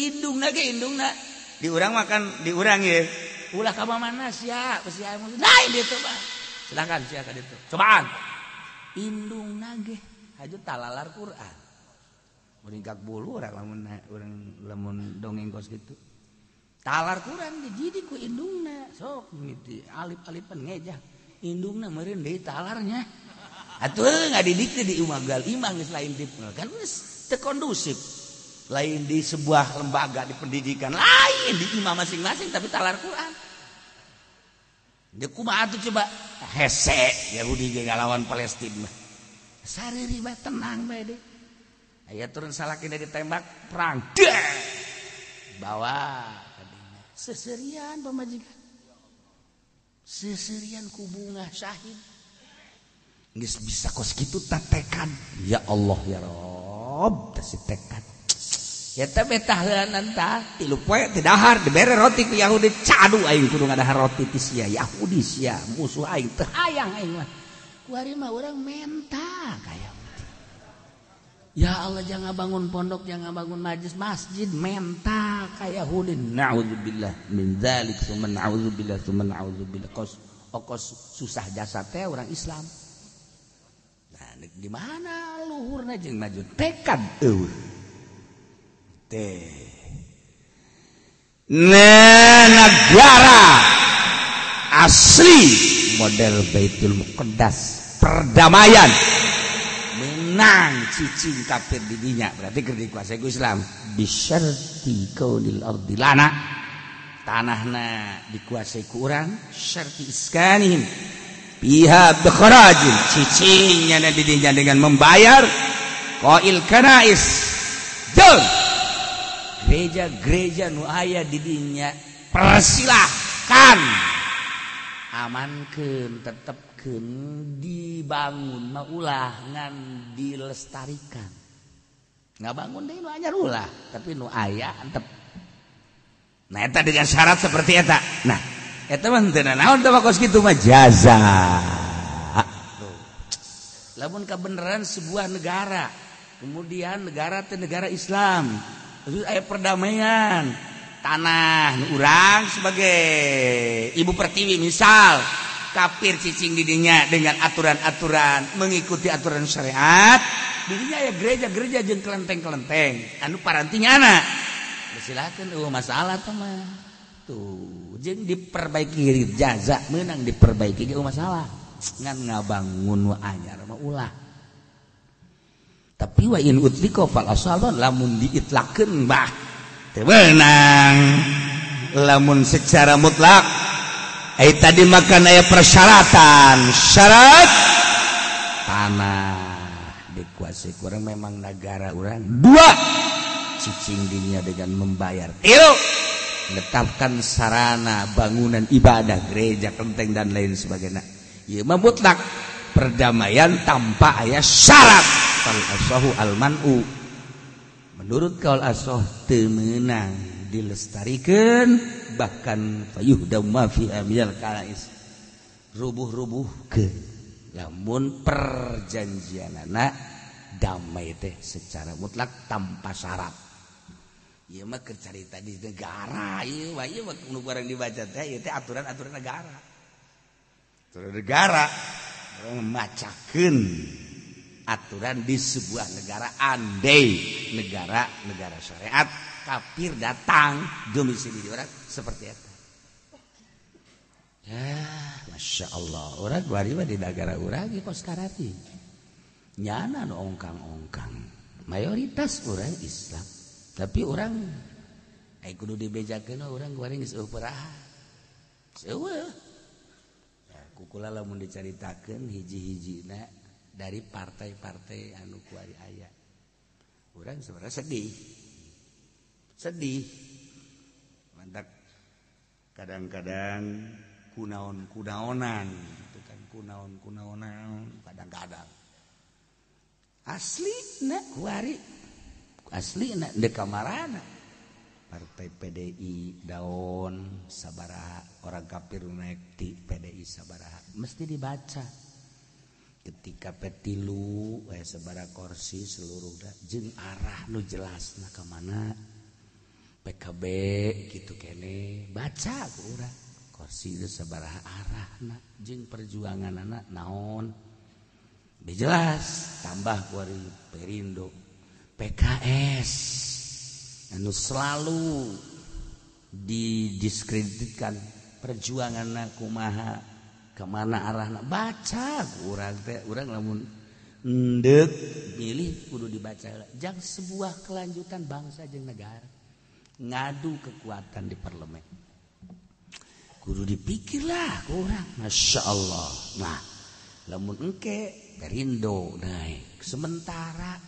indung lagi indung nak diurang makan diurang ya ulah kamu mana sih ya pasti ayam nah ini coba silakan sih kak itu cobaan. Indung nage haji talalar Quran. Muringkak bulu orang lamun orang lamun dongeng kos gitu. tawar kurang dijidik ku indungna. Sok gitu. Alip-alipan ngejah. Indungna meureun deui talarnya. Atuh ngadidik teh di umagal imang geus lain di kan geus teu kondusif. Lain di sebuah lembaga di pendidikan lain di imam masing-masing tapi talar Quran. Dia kumaha atuh coba? Hese Yahudi jeung ngalawan Palestina sariri bah tenang bae deh. Aya turun salakina ditembak perang. Deh! Bawa. seserian pemajikan seserian kubunga Syahid. Nges bisa kos gitu tekan. Ya Allah ya Rob. Kasih tekan. Ya teh betahanan ta tilu poe teh dahar dibere roti ku Yahudi. Cadu aing kudu ngadahar roti ti sia. Yahudi sia musuh aing teh. Hayang aing mah. Kuari mah urang menta kaya. Ya Allah jangan bangun pondok, jangan bangun majlis, masjid mental kayak Yahudin. Nauzubillah min dzalik, summa nauzubillah, summa nauzubillah. Kos oh, okos susah jasa teh orang Islam. Nah, gimana luhurna jeung maju? Tekad eueuh. Teh. Nah, negara asli model Baitul Muqaddas perdamaian menang cicing kafir didinya berarti keur dikuasai ku Islam. Bisyarti kaunil ardi. Lana tanahna dikuasai ku urang syarti iskanihim. Pihak bikharajin. Cicingnya didinya dengan membayar qail kanais. Jauh gereja-gereja nu aya didinya persilahkan. Amankan dilestarikan dibangun maulah ngan dilestarikan. Nggak bangun deh nu anyar ulah tapi nu aya antep. Nah eta dengan syarat seperti eta. Nah eta mah teu naon teh kos kitu mah? Jaza. Lamun kebenaran sebuah negara kemudian negara teh negara Islam terus aya perdamaian tanah urang sebagai ibu pertiwi misal kafir cicing didinya dengan aturan-aturan mengikuti aturan syariat. Didinya ya gereja-gereja jeung kelenteng-kelenteng. Anu parantinya anak silakan uh masalah teman tuh jeung diperbaiki jaza menang diperbaiki ge uh, masalah. Ngan ngabangun wa anyar mah ulah. Tapi wa in utliko fal asalon lamun diitlakeun bah teu lamun secara mutlak ai tadi makan aya persyaratan. Syarat? Tanah. Dikuasai kurang memang negara orang. Dua. Cicing dinya dengan membayar. Tilu menetapkan sarana bangunan ibadah gereja kelenteng dan lain sebagainya. Mah mutlak perdamaian tanpa ayat syarat. Asahu almanu. Menurut kaul asoh temenang dilestarikan bahkan fayuh damma fi amil kalais rubuh-rubuh ke namun perjanjian anak damai teh secara mutlak tanpa syarat. Iya mah cerita di negara, iya mah iya mah barang dibaca teh ieu teh aturan-aturan negara. Aturan negara orang macakeun aturan di sebuah negara andai negara-negara syariat kafir datang domisili di orang seperti itu. Ya, Masya Allah. Orang bari di negara orang di Koskarati. Nyana no ongkang-ongkang. Mayoritas orang Islam. Tapi orang Ayo kudu dibejakan orang kemarin geus peraha. Seueuh. Ya, kukula lamun dicaritakeun hiji-hijina dari partai-partai anu kuari aya. Orang sebenarnya sedih. sedih. Mantap kadang-kadang kunaon kunaonan itu kan kunaon kunaonan kadang-kadang. Asli nak kuari asli nak de kamarana. Partai PDI daun sabaraha orang kafir naik di PDI sabaraha. Mesti dibaca. Ketika petilu eh sabaraha kursi seluruh jeng arah nu jelas nah kemana PKB gitu kene. Baca kurang kursi itu sabaraha arah nak jeng perjuangan anak naon jelas tambah kuari perindo. PKS anu selalu didiskreditkan perjuangan aku maha kemana arah nak baca kurang teh. Kurang lamun ndek milih kudu dibaca. Jang sebuah kelanjutan bangsa jeng negara. ngadu kekuatan di parlemen. Guru dipikirlah kurang Masya Allah. Nah lamun engke perindo. Naik eh, sementara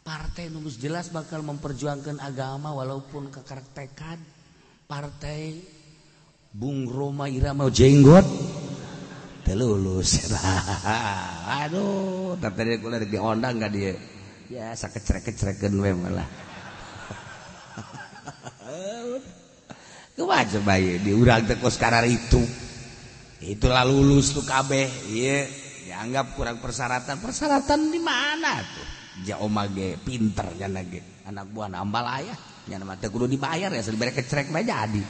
partai nulis jelas bakal memperjuangkan agama walaupun kekaraktekan partai Bung Roma Irama Jenggot. Telulus. Aduh tapi dia diondang gak dia? Ya sakit cerek-cerekan malah diurang tekos karar itu. Itulah lulus tuh kabeh iya dianggap kurang persyaratan. Persyaratan di mana tuh? Jauh mage pinter kan lagi anak buah nambal ayah. Yang nama kudu dibayar ya sebenarnya kecerek mah jadi.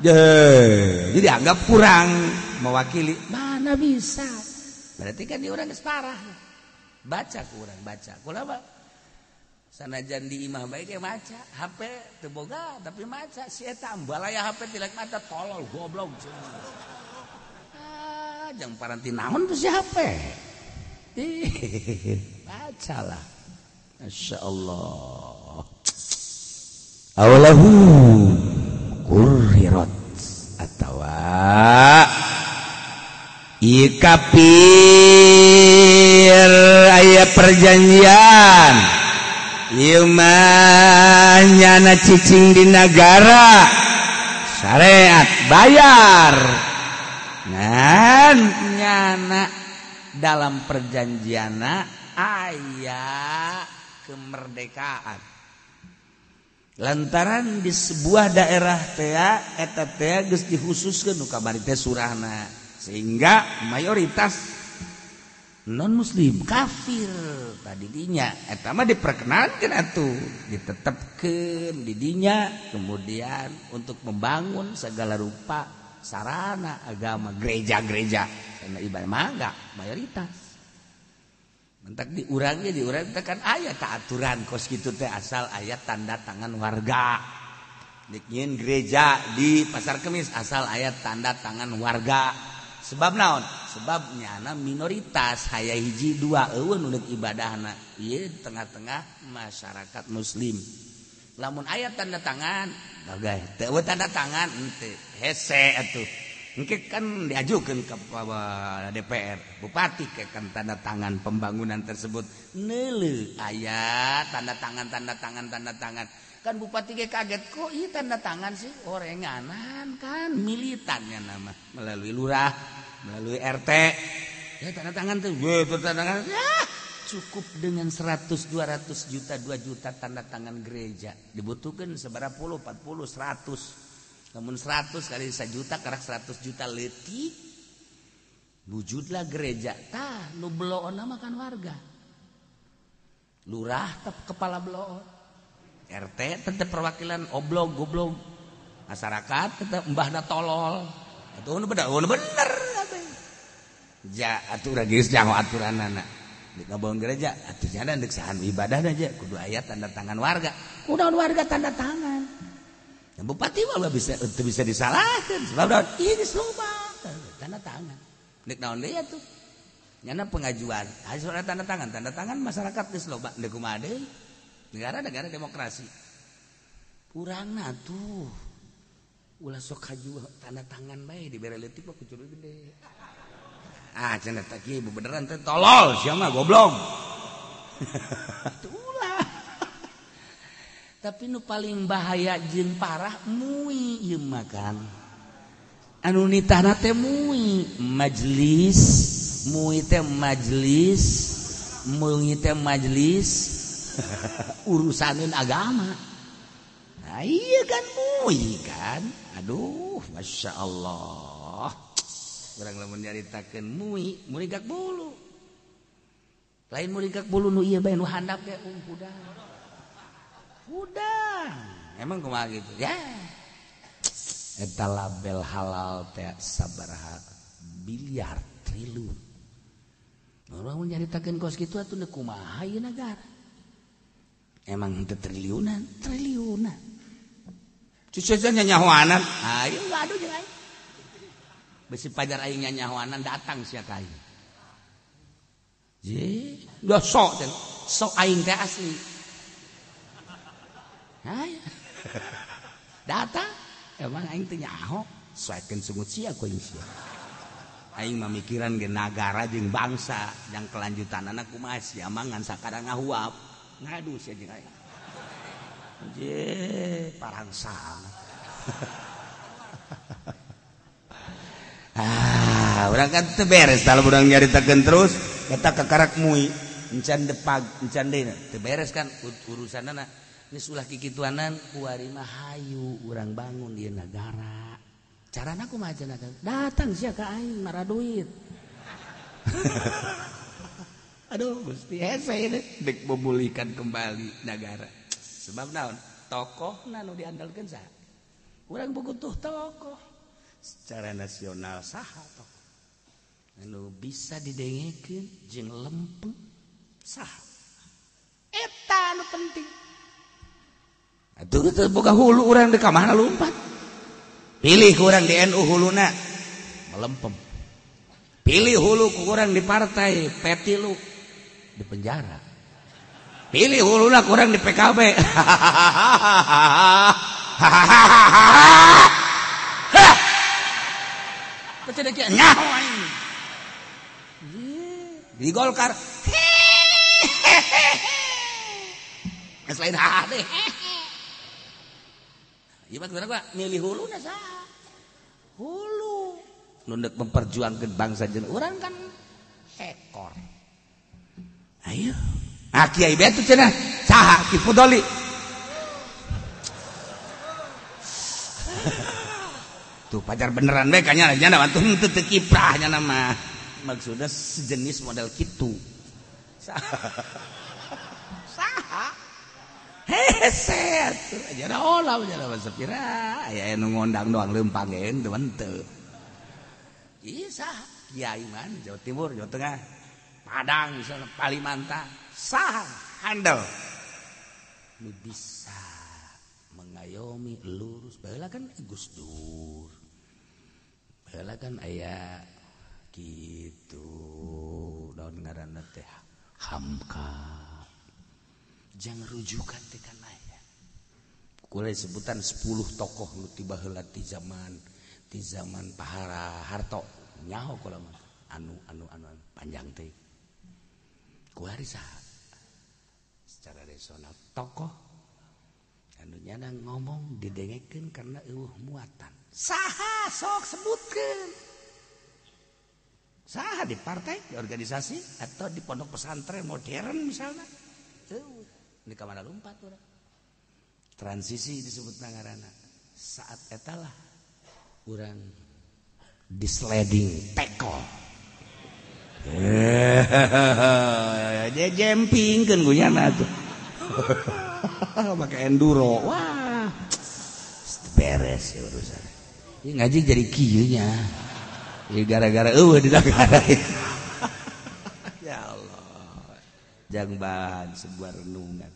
Jadi dianggap kurang mewakili. Mana bisa? Berarti kan diurang parah baca kurang baca. Kulama sanajan di imah baik dia maca HP teboga tapi maca. Si eta balaya HP tilek maca tolol goblok. Ah jang paranti naon tuh si HP bacalah Masya Allah. Awalahu kurirat atau ikapir. Ayat perjanjian. nyana cicing di negara syariat bayar. Nyana dalam perjanjian ayah kemerdekaan. Lantaran di sebuah daerah tea eta tea geus dikhususkeun nu kamari teh surahna sehingga mayoritas non muslim kafir. Tadi dinya eta mah diperkenankan atuh. Ditetapkeun di dinya kemudian untuk membangun segala rupa sarana agama gereja-gereja. Karena ibadah mangga mayoritas. Mentak diurangnya diurang kan ayat tak aturan kos gitu teh asal ayat tanda tangan warga. Dikin gereja di pasar kemis asal ayat tanda tangan warga sebab naon? Sebabnya anak minoritas. Haya hiji dua. Eueun nu ibadah anak ieu tengah-tengah masyarakat muslim. Lamun ayat tanda tangan bagai. Teu tanda tangan ente hese atuh. Engke kan diajukeun ke DPR bupati ke kan tanda tangan pembangunan tersebut. Neuleuh ayat tanda tangan tanda tangan tanda tangan. Kan Bupati ke kaget kok ini tanda tangan sih? Orenganan kan. Militannya nama melalui lurah melalui RT ya tanda tangan tuh. Gue tanda tangan. Ya cukup dengan 100 200 juta 2 juta tanda tangan gereja. Dibutuhkan seberapa puluh 40 100 namun 100 kali 1 juta karak 100 juta letih wujudlah gereja. Tah nu beloon makan warga. Lurah tep kepala beloon RT tetap perwakilan oblong goblok masyarakat tetap mbahna tolol. Itu bener bener. Ja aturan geus jangan aturan anak gereja ibadah aja kudu ayat tanda tangan warga. Udah warga tanda tangan. Bupati bisa bisa disalahkan ini tanda tangan. Tuhnya pengajuan. Tanda tangan. Tanda tangan masyarakat negara-negara demokrasi. Kurang tuh. Ulah sok haju tanda tangan baik di berelitik mah kucur gede. Ah cenah tak kieu beneran teh tolol sia mah goblok. Ulah. Tapi nu paling bahaya jin parah mui ieu makan anu nitahna teh mui majelis mui teh majelis mui teh majelis urusanin agama. Nah, iya kan? Mui kan? Aduh masya Allah. Kurang lamun nyaritakan mui murigak bulu. Lain murigak bulu nu iya bae nu handap ya um udah udah emang kumaha gitu? Ya. Eta label halal teh sabaraha biliar triliun orang nyaritakan kos gitu atuh kumaha ieu negara emang triliunan? Triliunan. Cucu saja nyawanan ayo ah, aduh jangan besi pajar aing nyawanan datang sih kain je udah sok dan sok aing teh asli. Ah, ayo datang. Emang aing teh nyaho. Soakan sungut sia koin sia aing memikiran ge nagara jeung bangsa yang kelanjutan anak kumas ya mangan sakadang ngahuap ngadu si anjing aing. Je, parangsang. ah, urang kan teu beres kalau urang nyaritakeun terus eta kekarak mui encan depag encan deuna teu beres kan anak ini sulah kikituanan kuari mah hayu urang bangun di negara. Carana kumaha cenah? Datang sia ka aing mara duit. Aduh Gusti. Memulihkan kembali negara sebab naon? Tokoh nanu diandalkan sah orang butuh tokoh. Secara nasional sah tokoh? Anu bisa didengekin jeng lempeng sah eta anu penting. Atuh buka hulu orang di kamar lompat pilih kurang di NU huluna. Melempem. Pilih hulu kurang di partai petilu. Di penjara. Pilih huluna kurang di PKB di Golkar. Selain deh milih hulu hulu. Nunduk memperjuangkan bangsa jen orang kan ekor Ayo. Nah, Kiai Betu cenah. Saha Ki Pudoli. Tuh pacar beneran baik kanya nya antum teu teu kiprah nya mah. Maksudnya sejenis model kitu. Saha. Saha. Heset. Aja olah aja lah sepira. Aya anu ngondang doang leumpang teman teu. Iya saha. Kiai man Jawa Timur, Jawa Tengah. Padang Kalimantan sah handle lu bisa mengayomi lurus. Bala kan Gus Dur. Bala kan ayah gitu. Daun ngaran teh hamka. Jangan rujukan teh kan aya. Kulai sebutan 10 tokoh nu tiba heula di zaman di zaman pahara harto. Nyaho kula anu anu anu, anu panjang teh. kuarisa secara resonal tokoh. Anu nyana ngomong didengekeun karena eueuh muatan. Saha sok sebutkeun? Saha di partai di organisasi atau di pondok pesantren modern misalnya eueuh di kamar lompat orang transisi disebut nangarana saat etalah orang disleding tackle dia jumping kan gue nyana tuh. Pakai enduro. Wah. Beres ya urusan. Ngaji jadi kiunya ya gara-gara uh di negara ya Allah. Jangan bahan sebuah renungan.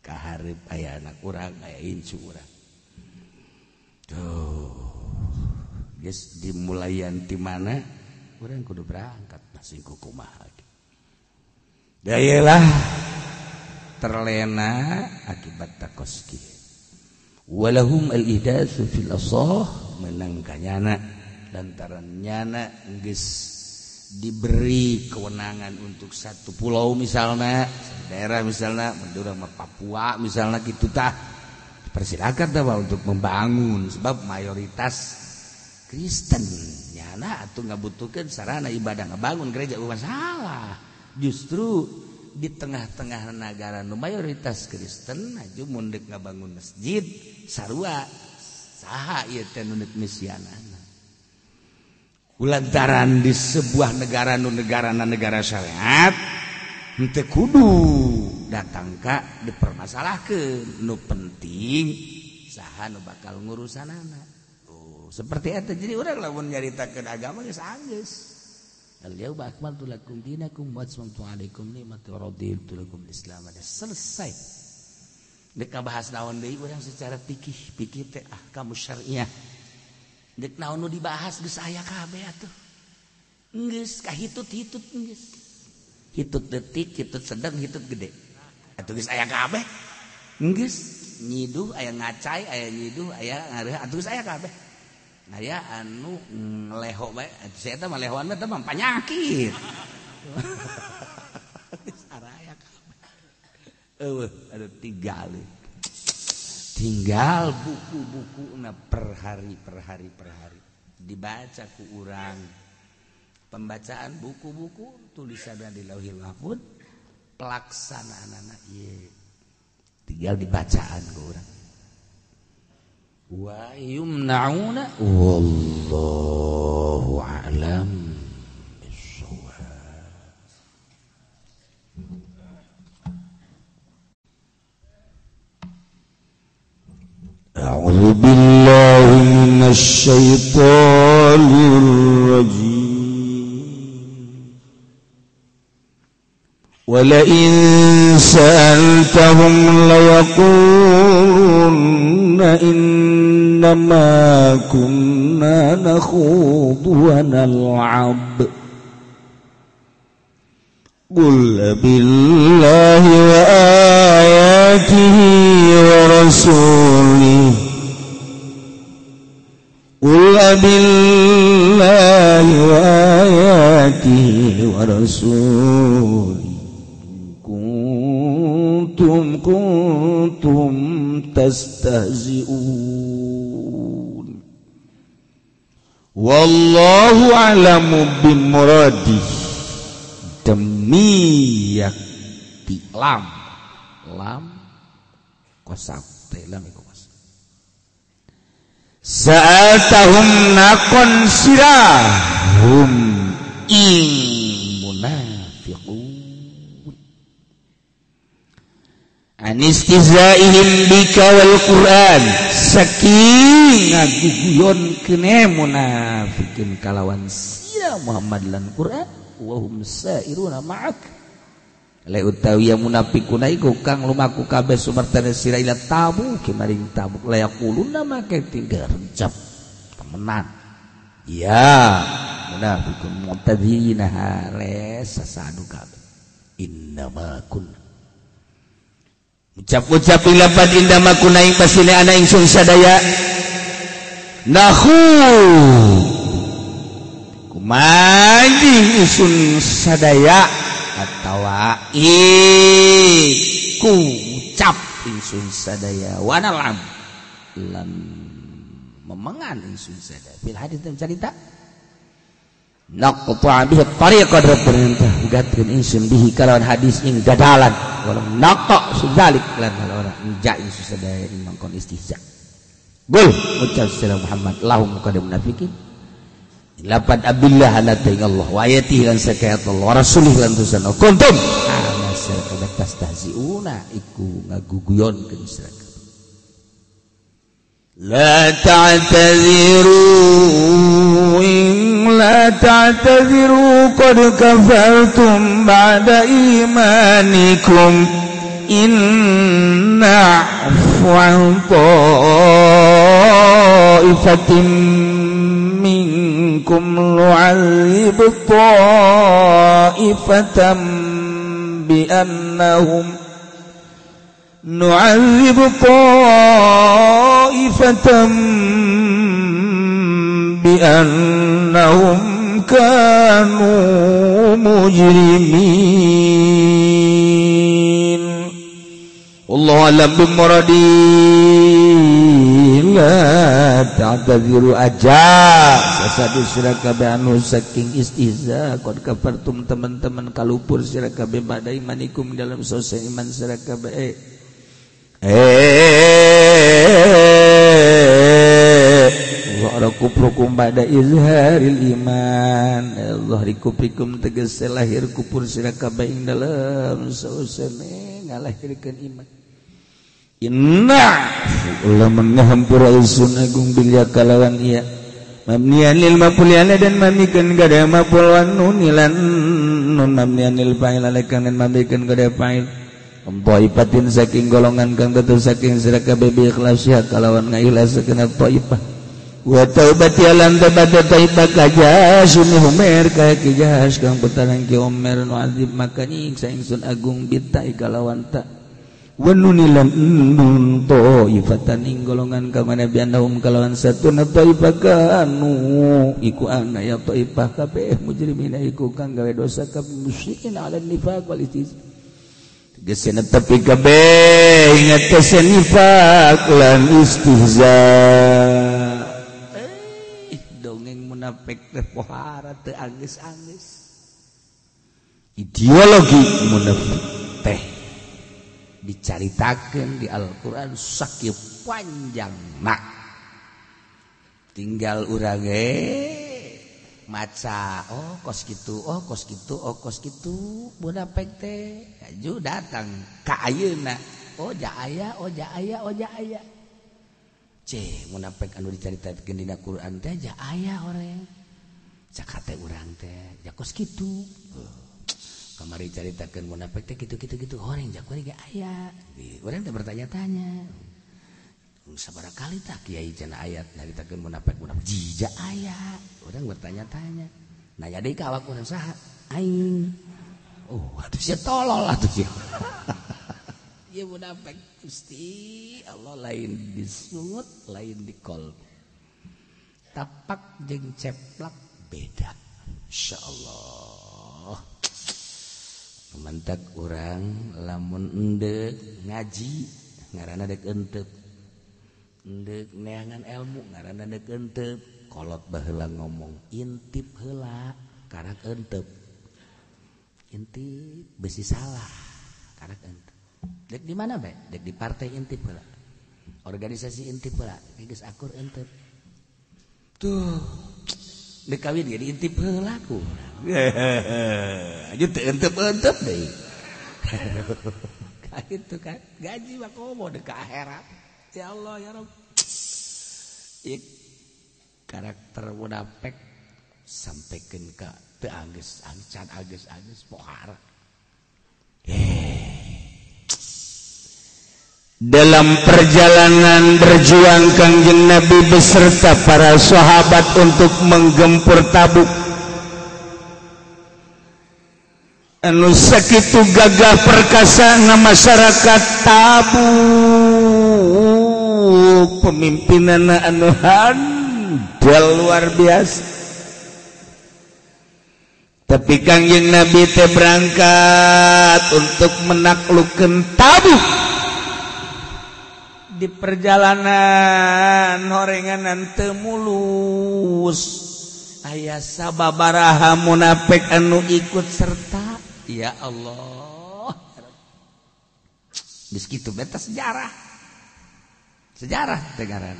Kaharip aya anak kurang kayak incu kurang tuh guys dimulayan di mana kurang kudu berangkat masih kukumaha dayalah terlena akibat takoski. Walahum al-idasu fil asah menang kanyana lantaran nyana geus diberi kewenangan untuk satu pulau misalnya daerah misalnya Madura Papua misalnya gitu tah. Persilakan tahu untuk membangun sebab mayoritas Kristen sarana atau nggak butuhkan sarana ibadah ngebangun gereja bukan salah. Justru di tengah-tengah negara nu mayoritas Kristen aju mundek ngebangun masjid sarua saha ieu teh nunut misianana. Kulantaran di sebuah negara nu negara na negara syariat henteu kudu datang ka dipermasalahkeun nu penting saha nu bakal ngurusan anak seperti itu. Jadi orang lawan lamun ke agama geus anggeus Al-yawma akmaltu lakum dinakum wa atmamtu alaikum ni'mati wa raditu lakum al-islam. Selesai. Dek bahas naon deui urang secara pikih pikih teh ah kamu syariah. Dek naon nu dibahas geus aya kabe atuh. Geus kahitut-hitut geus. Hitut detik hitut sedang hitut gede. Atuh geus aya kabeh. Geus nyiduh aya ngacai ayah nyiduh ayah ngareuh atuh geus aya kabeh. aya anu leho bae saya mah lehoan teh mah penyakit saraya eueuh ada tiga tinggal buku-buku na per hari per hari per hari. Dibaca ku urang. Pembacaan buku-buku tulisan di lauhil mahfud pelaksanaan anak tinggal dibacaan ku urang. ويمنعون والله أعلم بالصواب أعوذ بالله من الشيطان الرجيم. ولئن سألتهم ليقولن إنما كنا نخوض ونلعب. قل بالله وآياته ورسوله. قل بالله وآياته ورسوله. كنتم كنتم تستهزئون والله أعلم بمراده demi yakti lam lam kosam lam iku kosam sa'atahum nakon sirahum ing anistizaihim bika wal Quran. Saking ngaguguyon kene munafikin kalawan sia Muhammad lan Quran wa hum sairuna ma'ak. Le utawi ya munafikuna iku kang lumaku kabeh sumertana sira ila tabu kemaring tabu la yaquluna make tinggal rencap temenan. Ya munafikun mutadzina le sasadu kabeh. Innama kunna ucap-ucap Indama kunaing pasine anak ingsun sadaya. Nahu. Kumanjing ingsun sadaya? Atawa i ucap ingsun sadaya. Wana lam lam memengan ingsun sadaya. Bil hadis dan cerita. naqta bihi tariqa perintah gatkeun insun bihi kalawan hadis ing gadalan walam naqta sudalik lan orang jain susadaya ing mangkon istihza. Gul ucap sila Muhammad lahum kada munafikin lapat abillah ala Allah wa ayatihi lan sakayat Allah wa rasulih lan tusan. Kuntum. Anasir kada tastahziuna iku ngaguguyon ngaguguyonkeun sira la ta'taziru in لا تعتذروا قد كفرتم بعد إيمانكم. إن نعفو عن طائفة منكم نعذب طائفة بأنهم نعذب طائفة بأنهم كانوا مجرمين والله أعلم بمرادي لا تعتذروا aja sasadu sira kabeh anu saking istihza qad kafartum teman-teman kalupur sira kabeh pada imanikum dalam sose iman sira kabeh eh kuprukum pada izharil iman. Allah dikupikum tegese lahir kupur sira kabeh ing dalem sausane ngalahirkeun iman. Inna ulama ngahampura isun agung bilya kalawan iya mamnian lil mapuliana dan mamikeun kada mapulwan nunilan. Nun mamnian lil fa'il alakan dan mamikeun kada fa'il Toipatin saking golongan kang tetu saking sira kabeh bi ikhlas kalawan ngailas sakena toipah Wataubatilan tabat taiba kaja sumi humer kaya kijas kang petarang ki omer nu azib maka nyiksa ingsun agung bitai kalawan wa wanunilan nun to ifatan ing golongan ka manabian daum kalawan satu na taiba kanu iku ana ya taiba kabeh mujrimina iku kang gawe dosa ka musyrikin ala nifaq wal istiz Gesena tapi kabeh ingat kesenifak lan istihza. teh pohara teu. Ideologi teh dicaritakeun di Al-Qur'an panjang panjangna. Tinggal urang eh, maca oh kos gitu oh kos gitu oh kos gitu munafik teh aju datang ka ayeuna oh ja aya oh ja aya oh ja aya. munafik anu dicarita gendina Quran teh aja ayah orang cakate urang teh jakos gitu kamari caritakeun munafik teh gitu gitu gitu orang jako ge ayah orang teh bertanya-tanya. Sabara kali tak kiai jana ayat nyaritakeun munafik munafik jija ayah orang bertanya-tanya. Nah jadi kawak orang saha? Aing. Oh aduh sia tolol atuh sia. Ia munafik Gusti Allah lain disungut lain di kol. Tapak jeung ceplak beda. Insya Allah. Mantak orang lamun ende ngaji ngarana dek entep. Endek neangan ilmu ngarana dek entep. Kolot baheula ngomong intip heula karena entep. Intip besi salah karena entep. Dek di mana be? Dek di partai intip pula. Organisasi intip pula. Geus akur intip tuh. Dek kawin jadi intip heula ku aja teu intip intip deui itu kan gaji mah komo dek akhirat. Ya Allah ya Rabb ik karakter munafik sampaikan ke teu anggeus can anggeus anggeus pohara. Eh dalam perjalanan berjuang Kangjeng Nabi beserta para sahabat untuk menggempur tabuk. Anu sakitu gagah perkasa na masyarakat tabuk. Pemimpinan anu handal luar biasa. Tapi Kangjeng Nabi teh berangkat untuk menaklukkan tabuk di perjalanan horenganan temulus. Ayah sababaraha munafik anu ikut serta. Ya Allah. Di situ beta sejarah. Sejarah negara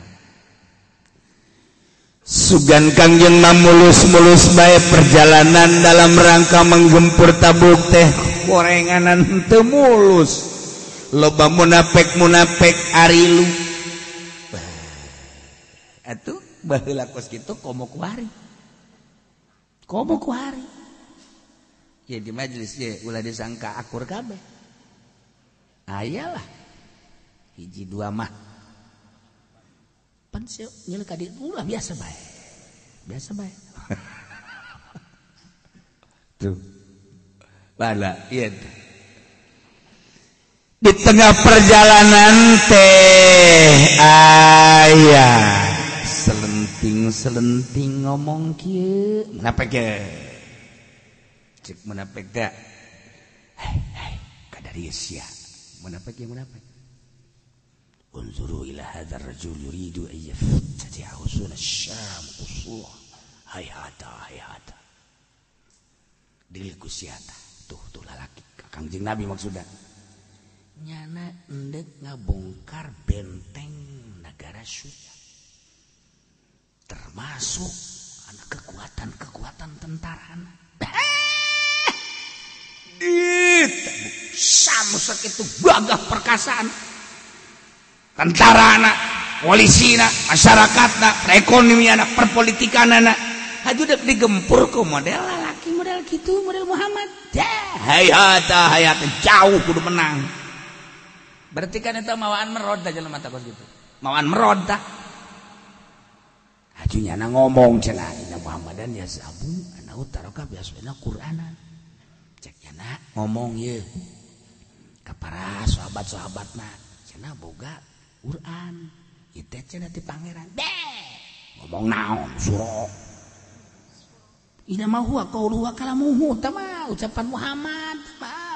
Sugan kangjeng mamulus-mulus baik perjalanan dalam rangka menggempur tabuk teh gorenganan temulus loba munafik munafik arilu. Itu baheula kos gitu komo kuari komo kuari ya di majelis ya ulah disangka akur kabe, ayalah ah, hiji dua mah. Pan nyeul ka ulah biasa baik, biasa baik, tuh. Bala iya. tuh di tengah perjalanan teh ayah. Selenting selenting ngomong kia kenapa ke cek menapa ke hai hai kadari mana ya? menapa ke menapa Unzuru ila هذا rajul yuridu أن يفتتح حصون asyam قصوع hai hata hai hata. دلكو tuh tuh tuh lalaki. Kangjeng nabi maksudnya nyana endek ngabongkar benteng negara Suria termasuk anak kekuatan-kekuatan tentara sama itu gagah perkasaan. Tentara anak polisi anak masyarakat anak perekonomi anak perpolitikan anak. Haju udah digempur ke model laki model gitu model Muhammad. Hayat hayat jauh kudu menang berarti kan itu mawaan merod aja mata kos gitu. Mawaan merod hajunya na ngomong cenah ina Muhammadan ya sabu anak utara kah biasanya Quranan. Ceknya na ngomong ya para sahabat sahabat na cina boga Quran. Itu cina di pangeran deh ngomong naon surok ina mah huwa qaulu wa kalamuhu tama ucapan Muhammad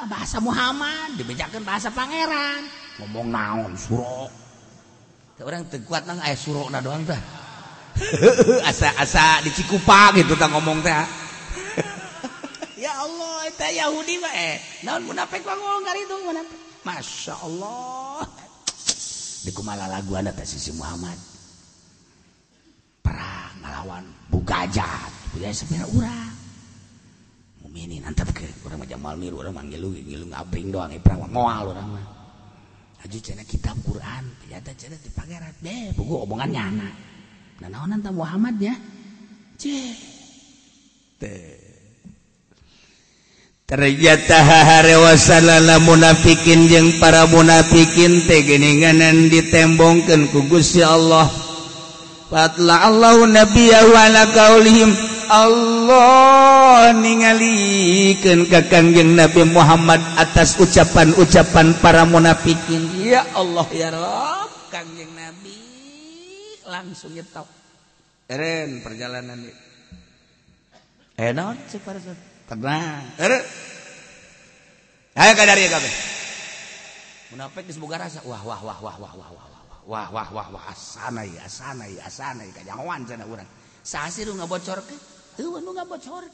bahasa Muhammad dibejakan bahasa pangeran. ngomong naon Suro. Orang tekuat nang ayah Suro na doang dah asa-asa di Cikupa gitu tak ngomong teh ya Allah itu Yahudi mah eh. Naon munafik mah ngomong kali itu munafik. Masya Allah. Di kumala lagu anda teh sisi Muhammad. Perang ngelawan bugajat bugajat sebenarnya orang muminin antap ke orang macam malmir orang manggil lu ngilu ngabring doang perang moal orang mah. Haji cina kitab Quran ternyata cina di pangeran. Deh buku omongannya anak. nah naonan ta Muhammad ya. Ceh ternyata haharewasala munafikin jeung para munafikin teh geninganan ditembongkeun ku Gusti Allah. Fatla Allah nabiya wa ala kaulihim. Allah ningalikeun ka Kangjeng Nabi Muhammad atas ucapan-ucapan para munafikin ya Allah ya Rabb Kangjeng Nabi langsung nyetok eren perjalanan ini eh non cek para tenang eren ayo kadari ya kabe munafik diseboga rasa wah wah wah wah wah wah wah wah wah wah wah asana ya asana ya asana ya kajangan cina urang sasi nu ngabocor ke tuh nu ngabocor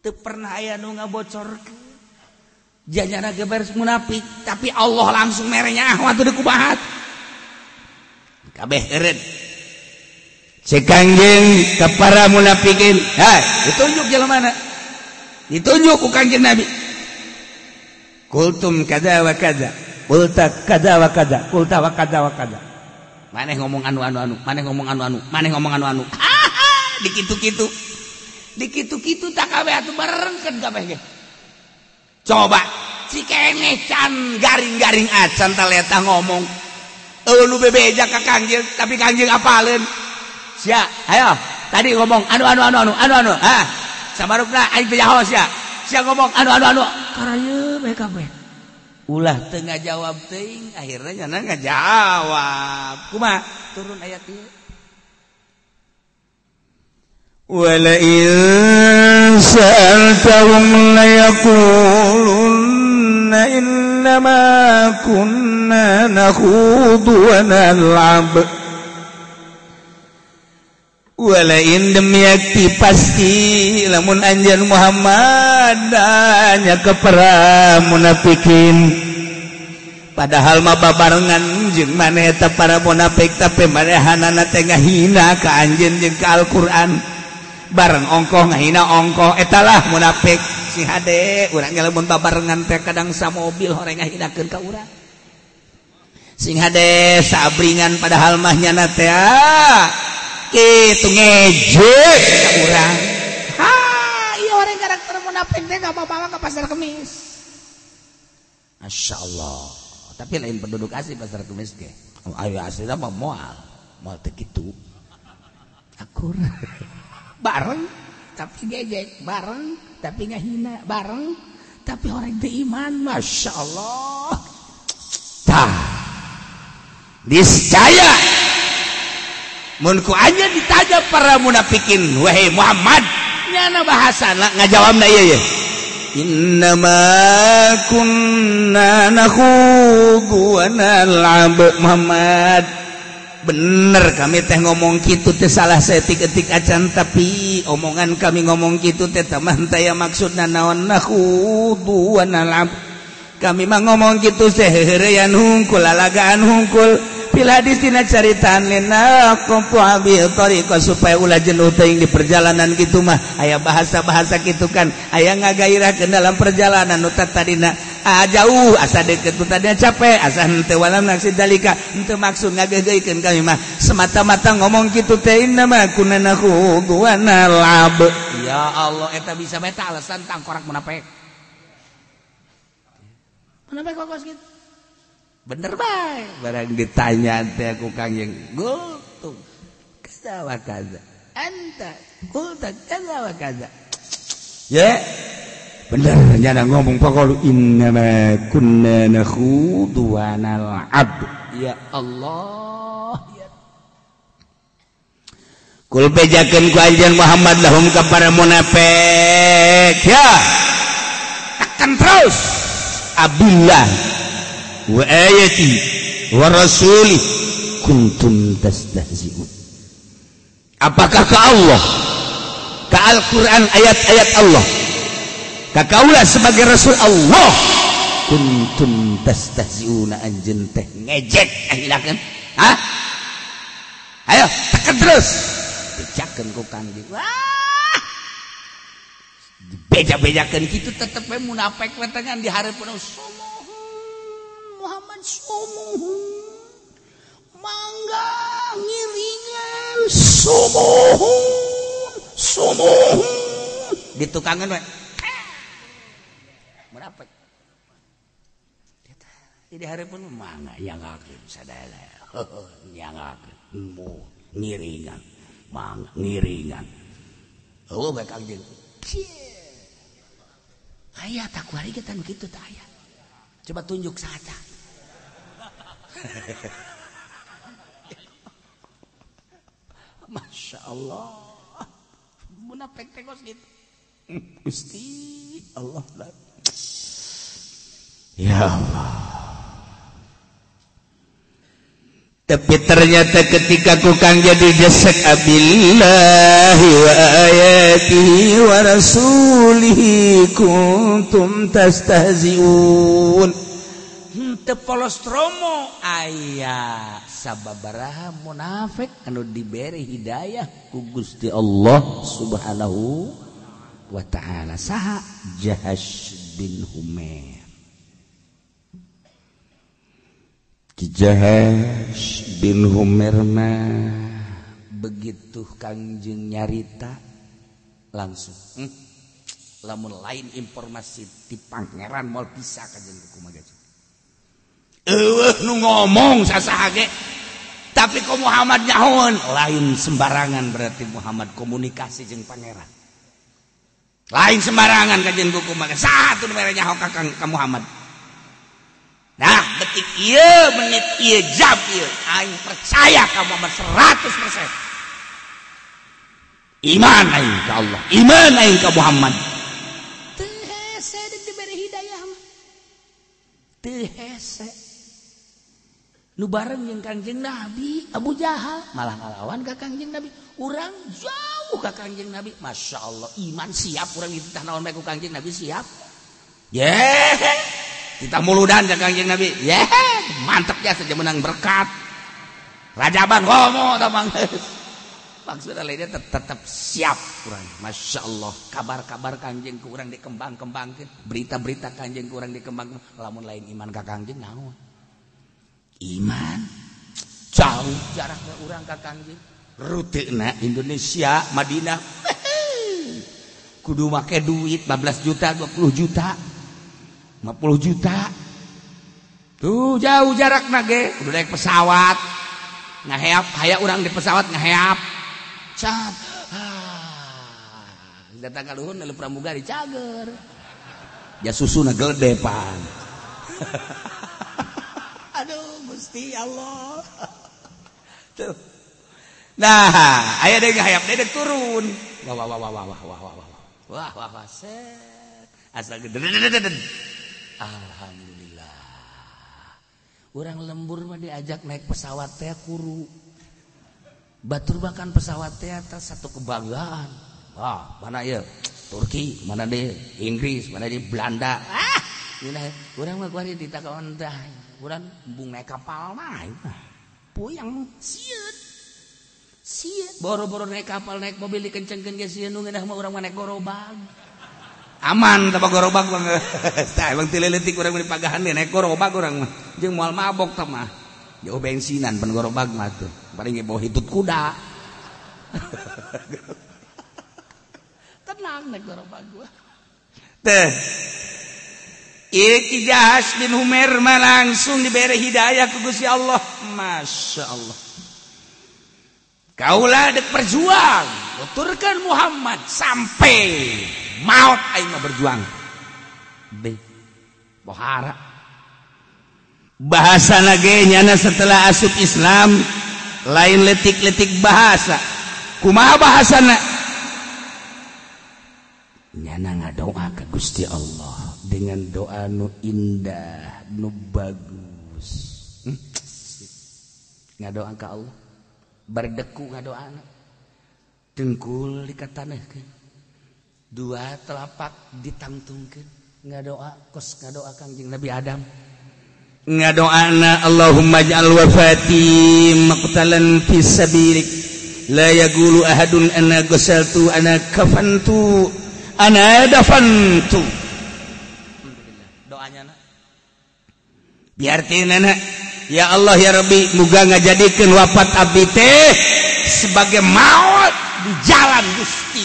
ke pernah aya nu ngabocor ke jajana geber munafik tapi Allah langsung merenya waktu dekubahat kabeh eren sekangjeng ke para munafikin. Hai ditunjuk jalan mana? Ditunjuk ku kangjeng nabi. Kultum kada wa kada. Kulta kada wa kada. Kulta wa kada wa kada. Maneh ngomong anu anu anu maneh ngomong anu anu maneh ngomong anu anu dikitu-kitu dikitu-kitu tak kawe atuh barengkeun kabeh ge. Coba si keneh can garing-garing acan taleta ngomong lu bebeja ka kangjeng tapi kangjeng apaleun? Sia ayo tadi ngomong anu anu anu anu anu anu ha? Samarukna aing teh sia. Sia ngomong anu anu anu. Karaya bae kabeh ulah teu ngajawab teuing akhirnya nyana ngajawab. Kumaha? Turun ayat ieu. ولئن سألتهم ليقولن إنما كنا نخوض ونلعب. ولئن لم يكفي pasti lamun anjan Muhammad hanya kepera munafikin. Padahal mah babarengan jeung maneh para munafik tapi manehana teh ngahina ka anjeun jeung ka Al-Qur'an. bareng ongkoh ngahina ongkoh. Eh, Etalah munafik si hade urang ngelemun babarengan teh kadang sa mobil horeng ngahinakeun ka urang. Sing hade sabringan padahal mah nyana teh ah, kitu ngeje ka urang. Ha ieu hore karakter munafik teh bawa-bawa ka pasar kemis. Masya Allah tapi lain penduduk asli pasar kemis ke oh, ayo asli mah moal. Moal teh gitu akur. bareng tapi gejek bareng tapi nggak hina bareng tapi orang beriman masya Allah. Tah. Niscaya. Munku aja ditanya para munafikin wahai Muhammad nyana bahasa nak ngajawab na iya. Ya Innama kunna nakhudu wa nal'ab Muhammad. bener kami teh ngomong gitu teh salah setik-etik acan tapi omongan kami ngomong gitu teh teman saya maksud nanaon wa nalab kami mah ngomong gitu sehereyan hungkul lalagaan hungkul. fil hadistina caritaan lina kumpu abil tariqo supaya ulah jenuh teuing di perjalanan gitu mah. Aya bahasa-bahasa gitu kan. Aya ngagairahkeun dalam perjalanan. Nu tadina ah jauh asa deket. Nu tadinya capek. Asa henteu walam naksi dalika. Henteu maksud ngagageikeun kami mah. Semata-mata ngomong kitu teh inna ma kunna nakhudhu wa ya Allah eta bisa bae alasan tangkorak munafik. Munafik kokos gitu? Bener baik barang ditanya teh aku kangjeng gultung kaza wa kaza anta kulta kaza ya bener nyana ngomong pokok inna ma kunna nakhudu wa nal'ab ya Allah. Ya Kul pejakeun ku Muhammad lahum ka para munafik. Ya. Akan terus wa ayati wa rasuli kuntum tastahzi'un. Apakah ke Allah? Ke Al-Quran ayat-ayat Allah? Ke kaulah sebagai Rasul Allah? Kuntum tastahzi'una anjen teh ngejek ahilakan ha ayo tekan terus. Dicakan ku kanjeng wah! Beja-bejakan gitu tetep munafik wetengan hari penuh. Muhammad sumuhu mangga ngiringan sumuhu sumuhu. Di tukangan we berapa? Jadi hari pun mangga yang akhir sadaya yang akhir mu ngiringan. Mangga ngiringan. Oh baik anjing ayah tak kuari kita begitu tak ayah coba tunjuk saja Masya Allah. Munafik tekos gitu. Gusti Allah Ya Allah. Tapi ternyata ketika kukang jadi jasad abillahi wa ayatihi wa rasulihi kuntum tastahziun polostromo ayaah sababaraha munafik anu diberi Hidayah kugus di Allah subhanahu Wa ta'ala. Sah jaha bin bin Humerma begitu Kangjeng nyarita langsung hmm? lamun lain informasi di Pangeran mau bisa kajeng buku magaji ngomong tapi kok Muhammad nyahun lain sembarangan berarti Muhammad komunikasi jeung Pangeran. Lain sembarangan kajian buku maka satu merahnya ke Muhammad. Nah detik iya menit iya jam iya aing percaya kamu Muhammad 100 persen. Iman aing ke Allah. Iman aing ke Muhammad. Tehese diberi hidayah tehese bareng yang Kanjeng nabi Abu Jahal. Malah ngalawan Ka Kanjeng nabi. Orang jauh Ka Kanjeng nabi. Masya Allah iman siap orang itu naon Kanjeng nabi siap. Kita muludan Kanjeng nabi. Mantap ya saja menang berkat. Rajaban maksud tetap, tetap siap kurang Masya Allah kabar-kabar kanjeng kurang dikembang-kembangkan berita-berita kanjeng kurang dikembangkan lamun lain iman Ka Kanjeng naon iman. Jauh jaraknya orang ke kanjeng rutina Indonesia Madinah. Kudu make duit 15 juta 20 juta. 50 juta. Tuh jauh jarak nage kudu naik pesawat. Ngaheap kayak orang di pesawat ngaheap. Cap ah, datang ke luhur lalu pramugari cager ya susu na geledepan gusti Allah. Tuh. Nah ayah deh ngaheap deh turun. Wah wah wah wah wah wah wah wah. Wah wah wah asal gede alhamdulillah. Orang lembur mah diajak naik pesawat teh kuru. Batur bahkan pesawat teh atas satu kebanggaan. Wah mana ya Turki mana deh Inggris mana deh Belanda. Ah! Ini orang mah kuari di takawan teh kuburan bung naik kapal mah puyang siut siut boro-boro naik kapal naik mobil dikencengkeun ge sieun nu mah urang mah naik gorobag aman tapa gorobag bang. Tah bang tileletik urang di pagahan dia naik gorobag urang mah. Jeung moal mabok tah mah. Jauh bensinan pan gorobag mah tuh. Paling ge bawa hitut kuda. Tenang naik gorobag gua. Teh. Iqijas bin Umar mah langsung diberi hidayah ke Gusti Allah. Masya Allah. Kaulah dek berjuang. Tuturkan Muhammad sampai maut aing mah berjuang. B. Bohara. Bahasa nagenya nyana setelah asup Islam lain letik-letik bahasa. Kumaha bahasana? Nyana ngadoa ke Gusti Allah. dengan doa nu indah nu bagus. Hmm. ngadoa ka Allah. Berdeku ngadoa dengkul dikataneh dua telapak ditangtungkan ngadoa kos ngadoa kangjeng Nabi Adam. Ngadoana Allahumma ja'al wafati maqtalan fi sabilik. La yaqulu ahadun ana ghasaltu ana kafantu ana dafantu. biarti nenek ya Allah ya Rabbi muga ngajadikeun wafat abdi teh sebagai maut di jalan Gusti.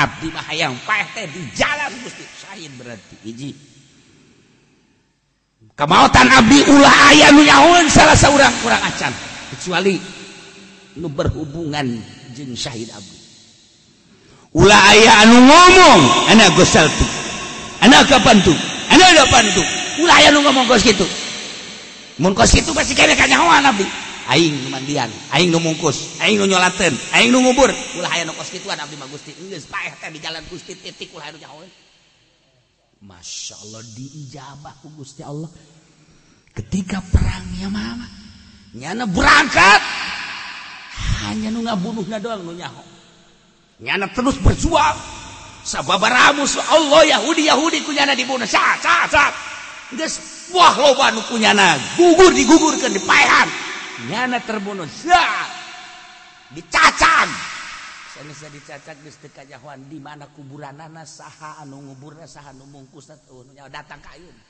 Abdi mah hayang paeh teh di jalan Gusti. Syahid berarti hiji. Kemautan abdi ulah aya nu nyahoan salah saurang kurang acan. Kecuali nu berhubungan jeung syahid abdi. Ulah aya anu ngomong ana gosalti ana kapan tuh ana depan itu. Ulah aya nu ngomong kos kitu. Mun kos kitu pasti kene ka nyawa Nabi. Aing mandian, aing nu mungkus, aing nu nyolateun, aing nu ngubur. Ulah aya nu kos kitu abdi mah Gusti. Geus paeh teh di jalan Gusti titik ulah aya nyawa. Eh. Masya Allah diijabah ku Gusti Allah. Ketika perangnya mama nyana berangkat hanya nu ngabunuhna doang nu nyaho. Nyana terus berjuang sababaramus Allah Yahudi Yahudi kunyana dibunuh. Sah sah sah geus wah loba nu kunyana. Gugur digugurkeun dipaehan nyana terbunuh. Sah dicacag sanesa dicacag geus teu kajahoan di mana kuburanana saha anu nguburna saha anu mungkusna teu anu datang ka ayeuna.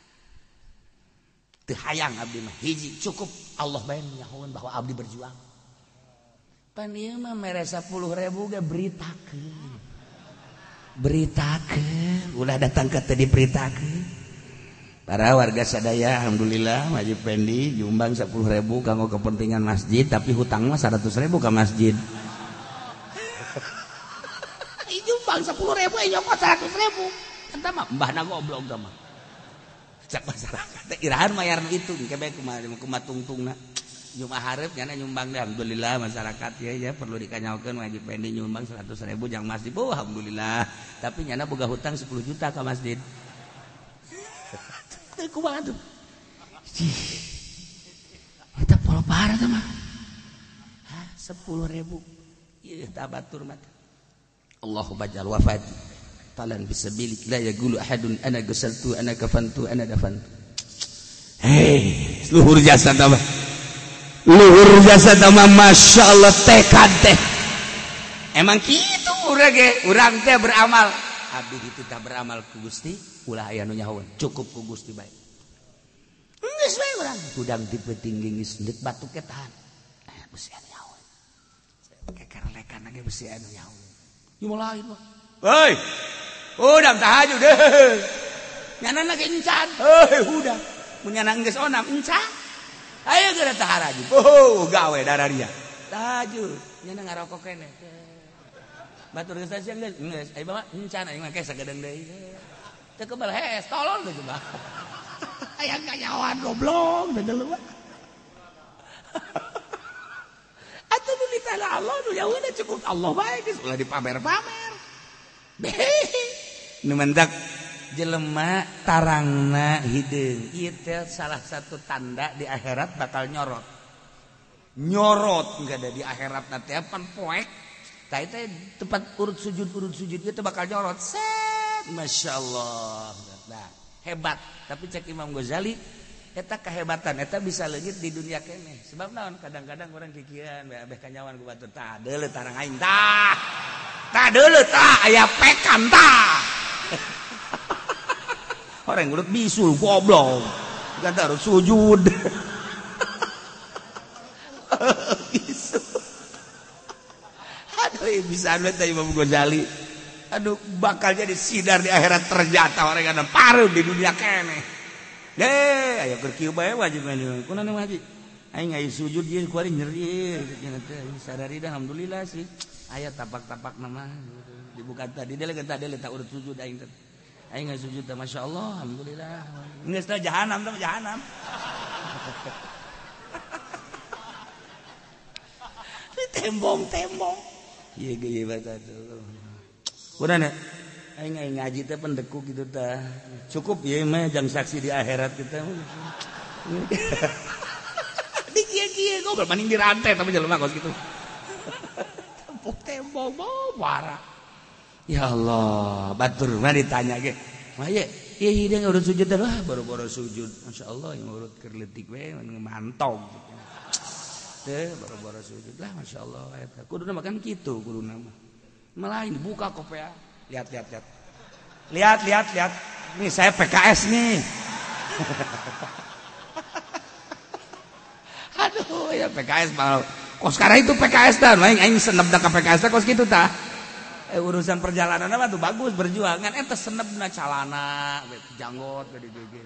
Teu hayang abdi mah. Hiji cukup. Allah bae nyahoan bahwa abdi berjuang. Pan ieu mah mere 10 ribu ge beritakeun. beritakan ulah datang ke tadi beritakan para warga sadaya Alhamdulillah Haji Pendi Jumbang 10 ribu kanggo kepentingan masjid tapi hutang mah 100 ribu ke masjid. Jumbang 10 ribu eh, nyokot 100 ribu. Entah mah mbah na goblok mah. Cak masyarakat Irahan mayar itu kemana kumaha na Jumat harap nyana nyumbang deh alhamdulillah masyarakat ya ya perlu dikanyakan wajib pendi nyumbang 100 ribu jangan masjid. Oh alhamdulillah. Tapi nyana boga hutang 10 juta ke masjid. Kumaha tuh? Kita polo parah tuh mah. Sepuluh ribu. Iya tabatur mah Allahu bajal wafat. Talan bisabilik la yaqulu ahadun ana ghasaltu ana kafantu ana dafantu. Hei luhur jasa tambah luhur jasa sama Masya Allah tekad teh. Emang gitu ge. urang teh beramal. Abdi itu tak beramal ku Gusti ulah aya nu nyahoan cukup ku Gusti bae geus bae urang. Kudang dipeting geus ndek batu ke tahan eh besi anu nyahoan kekerlekan ge besi anu nyahoan ieu lain mah woi udang tahajud deh. Nyana lagi encan. Hei udang. Mun nyana geus onam encan. Ayo geura tah haraju. Oh, oh, oh, gawe dararia. Tahajud. Nyana ngarokok kene. Batur geus sia geus geus. Ayo bawa encan aing mah kesa gedeng deui. Teu kebal hees, tolol deui mah. Hayang kanyawan goblok bener lu. Atuh nu ditala Allah nu yauna cukup Allah bae geus ulah dipamer-pamer. Beh. Nu mendak jelemak tarangna hidung itu salah satu tanda di akhirat bakal nyorot. Nyorot nggak ada di akhirat nanti pan poek. Tapi itu tempat urut sujud urut sujud itu bakal nyorot. Set masya Allah nah, hebat. Tapi cek Imam Ghazali eta kehebatan eta bisa legit di dunia kene. Sebab naon? Kadang-kadang orang pikiran beh kanyawan ku batu. Tah deuleut tarang aing tah. Tah deuleut tah. Aya pekan tah. orang udah bisul goblok. Kan harus sujud. Bisul. Aduh bisa anu teh Imam Ghazali. Aduh bakal jadi sidar di akhirat terjata orang yang paruh di dunia kene. Deh ayo keur bae wajib mah kunaon wajib aing aya sujud ieu kuari nyeri. Sadari dah alhamdulillah sih. Aya tapak-tapak nama. Dibuka tadi dia lagi tadi letak urut sujud aing teh Aing nggak sujud masya Allah, alhamdulillah. Nggak setelah jahanam, tuh jahanam. tembong tembong. Iya gaya baca tuh. Udah nih. Aing aing ngaji teh pendeku gitu ta. Cukup ya mah jang saksi di akhirat kita. di kia kia gue maning di rantai tapi jalan kos gitu. tembong tembong mau parah. Ya Allah, batur mah ditanya ge. Mah ye, ieu hidung urut sujud wah boro-boro sujud. Masyaallah yang urut keur leutik we mantong. Teh boro-boro sujud lah masyaallah eta. Kuduna makan kitu kuduna mah. Malah dibuka kopea. Lihat lihat lihat. Lihat lihat lihat. Nih saya PKS nih. Aduh ya PKS malah. Kos sekarang itu PKS dah, aing aing senep da ka PKS kos kitu tah eh, urusan perjalanan apa tuh? Bagus berjuang kan ente senep na calana janggot gede gede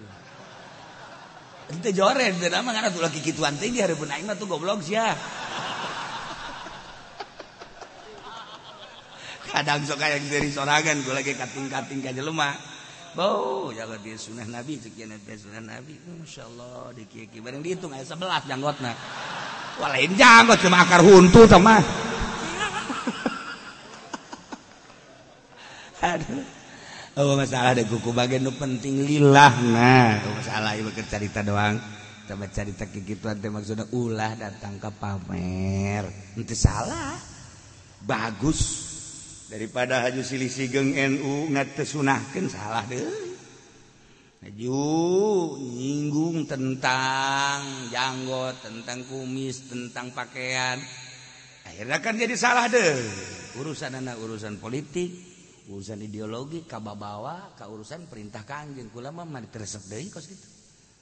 ente joret beda mah kan tuh lagi kituan tinggi hari pun aing tuh goblok sih ya kadang sok kayak dari sorangan gue lagi kating kating kaja lemah bau jaga dia sunnah nabi sekian dia sunnah nabi. Masya allah di kiki bareng dihitung aja sebelas janggotna. Walain janggot cuma akar huntu sama oh, masalah kuku bagian nu penting lillah nah. Oh, masalah ibu cerita doang. Coba cerita kegituan teh maksudnya ulah datang ke pamer. Itu salah. Bagus. Daripada haju silih sigeng NU ngatesunahkeun salah deh. Haju nyinggung tentang janggot, tentang kumis, tentang pakaian. Akhirnya kan jadi salah deh. Urusan anak urusan politik, urusan ideologi kababawa ka urusan perintah kanjeng kula mah mari teresep deui kos kitu.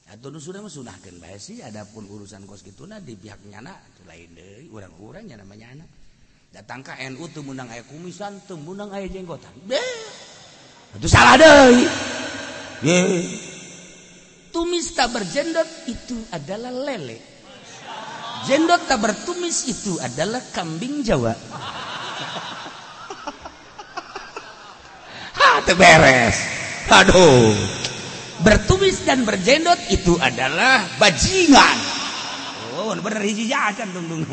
Atau nu sudah mah sunahkeun bae sih adapun urusan kos kituna di pihak nyana itu lain deui urang-urang nyana mah nyana. Datang ka NU teu meunang aya kumisan teu meunang aya jenggotan. Be itu salah deui. Ye tumis tak berjendot itu adalah lele. Jendot tak bertumis itu adalah kambing jawa. beres. Aduh. Bertumis dan berjendot itu adalah bajingan. Oh bener hiji jajan dong dong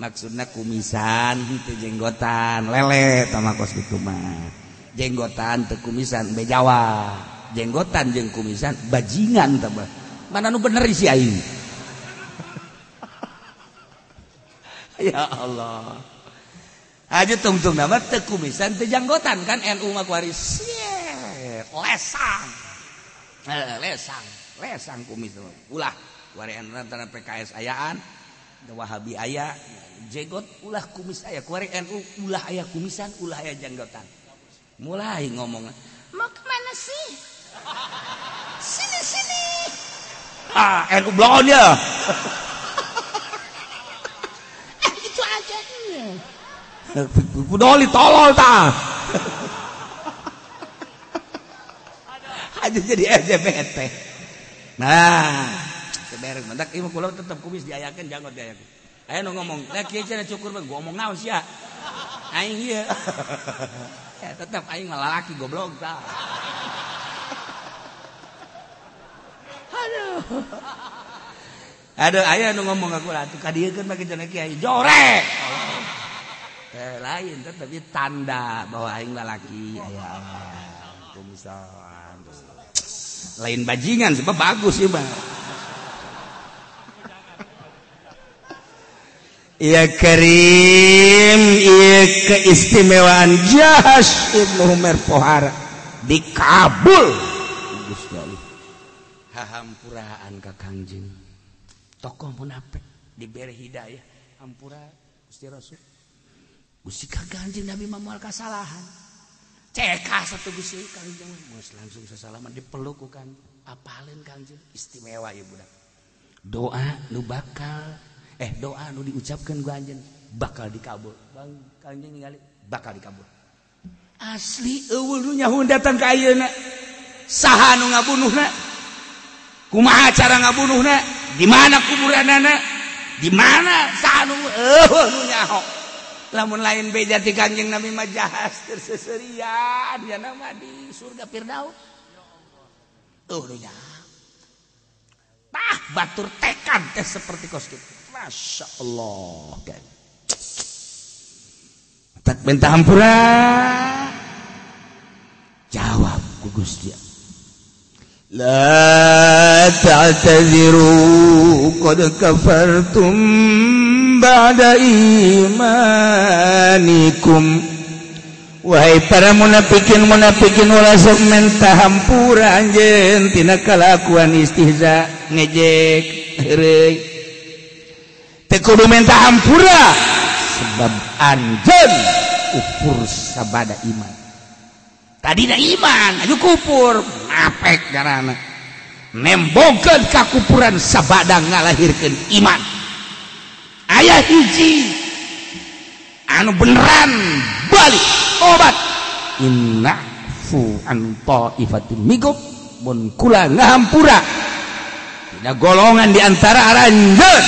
maksudnya kumisan itu jenggotan lele sama kos itu mah. Jenggotan teu kumisan bejawa jenggotan jeng kumisan bajingan tambah mana nu bener isi aing? Ya Allah Aja tungtung nama tekumisan tejanggotan kan NU Makwaris. Yeah, lesang. Eh, lesang, lesang kumis ulah kuari antara PKS ayaan, Wahabi aya, jegot ulah kumis aya, kuari NU ulah aya kumisan, ulah aya janggotan. Mulai ngomong, mau kemana sih? Sini sini. Ah, NU blon ya. Pudoli tolol ta. Aja jadi LGBT. Nah, sebereng mendak ieu kula tetep kumis diayakeun jangot diayakeun. Aya nu ngomong, "Da kieu cenah cukur mah ngomong naon sia?" Aing ieu. Ya tetep aing mah lalaki goblok ta. Aduh. Aduh, aya nu ngomong aku lah, tuh kadiekeun mah cenah kiai. Jorek. Eh, lain tapi tanda bahwa aing lalaki. Aya kumisan lain bajingan sebab bagus ya bang. Iya Karim iya keistimewaan Jahas Ibnu Umar Pohara dikabul. Gusti Allah hahampuraan ka Kangjeng tokoh munafik diberi hidayah. Hampura Gusti Rasul Guji Nabi mamual kesalahan ceka satu gusti kanjeng Mus langsung sesalaman dipeluk kan apalin kanjeng? Istimewa ya budak. Doa nu bakal eh doa nu diucapkan gua anjen bakal dikabul. Bang kanjeng ningali bakal dikabul. Asli eueuh nu nyahun datang ka ayeuna saha nu ngabunuhna kumaha cara ngabunuhna di mana kuburanana di mana? Saha nu eueuh nu nyaho. Lamun lain beja ti kanjeng Nabi mah jahas terseserian. Ya nama di surga Firdaus. Tuh dunya tah batur tekad teh seperti kos kitu Masya Allah kan tak bentah hampura jawab ku Gusti La ta'taziru qad kafartum ba'da imanikum Wahai para munafikin munafikin ulah sok mentah hampura anjeun tina kalakuan istihza ngejek heureuy. Teu kudu mentah hampura sebab anjeun ukur sabada iman. Tadi na iman, anu kupur, apek garana. Nembokeun kakupuran sabada ngalahirkeun iman. ayah hiji anu beneran. Balik. Obat. Innafu anto ifatin migup bun kula ngahampura. Tidak golongan diantara aranjen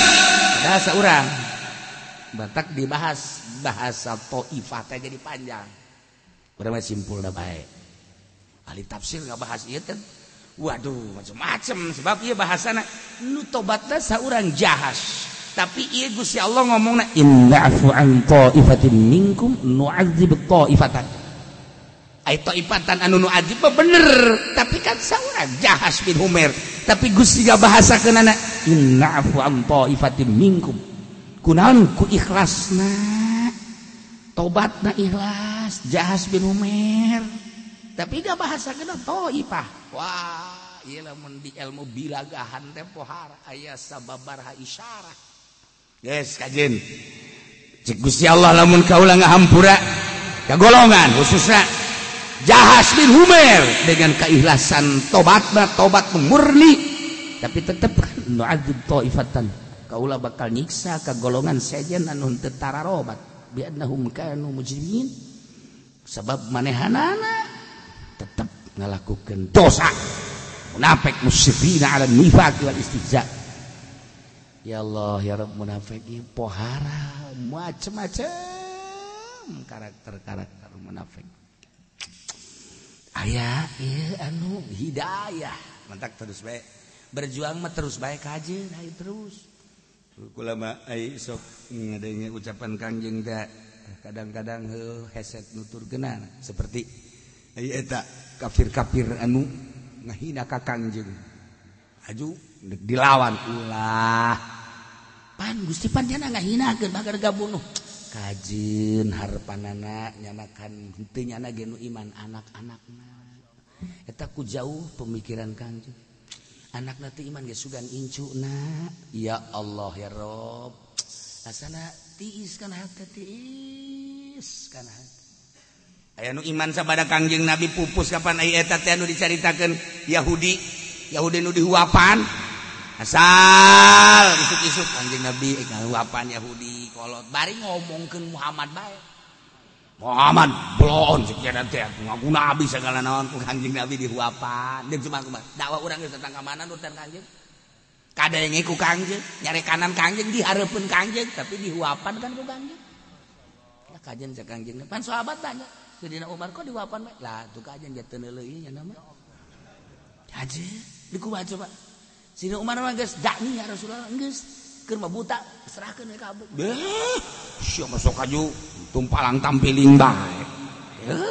ada seorang batak dibahas. Bahasa to'ifah jadi panjang. Berapa simpul dah baik ahli tafsir nggak bahas iya kan waduh macam-macam sebab iya bahasana nu tobatna saurang jahas tapi iya Gusti Allah ngomong na in an ta'ifatin minkum nu'adzib ta'ifatan. Ay ta'ifatan anu nu'adzib bener tapi kan saurang jahas bin humer tapi Gusti gak bahasa kenana in an ta'ifatin minkum. Kunaon? Ku ikhlasna. Tobatna ikhlas jahas bin humer tapi gak bahasa kena ta'ifah. Wah iya lamun di ilmu bilagahan teh pohara ayah sababarha isyarah. Yes, Gusti Allah lamun kaulah ngahampura kegolongan khususnya jahas bin Humer dengan keikhlasan tobatna tobat murni. Tapi tetap nu'adzib ta'ifatan. Kaulah bakal nyiksa kegolongan sejen anu teu tararobat. Biannahum kanu mujrimin. Sebab manehanana tetap ngalakukeun dosa. Munafik musyrifina ala nifaq wal istihza' ya Allah ya Rabb munafik pohara macam-macam karakter-karakter munafik. Ayah iya anu hidayah. Mantak terus baik berjuang mah terus baik aja ayo terus. Kulama ai sok ngadenge ucapan kangjeng da kadang-kadang heuh heset nutur genan seperti ai eta kafir-kafir anu ngahina ka kangjeng aju dilawan ulah. Pan Gusti Panjana nggak hinakeun bagar gabunuh kajin harapan anak nyanakan hentinya nyana genu iman anak-anakna. Eta ku jauh pemikiran kanjeng anak nanti iman ge sugan incu na. Ya Allah ya Rob. Asana tiis kan hati tiis kan hati Aya nu iman sabada kangjeng Nabi pupus kapan ayat eta teh nu dicaritakeun Yahudi. Yahudi nu dihuapan. asal isuk-isuk anjing nabi eh, ngaluapan Yahudi. Kolot bari ngomongkeun Muhammad bae. Muhammad blon sekian teh ngaku nabi segala naon. Ku anjing nabi dihuapan. Deung cuma kumaha? Dakwa urang geus tentang kamanan urutan kanjeng? Kadenge ku kanjeng nyari kanan kanjeng dihareupeun kanjeng tapi dihuapan kan ku kanjeng. Ya kajen sa kanjeng pan sahabat tanya Sidina Umar kok dihuapan bae lah tuh kajen jatuh neuleuy nya nama. Aja dikubaca Pak. Sina Umar mah geus dakni ya Rasulullah geus keur buta serahkeun ka abdi. Beh, sia masuk kaju tumpalang tampiling bae.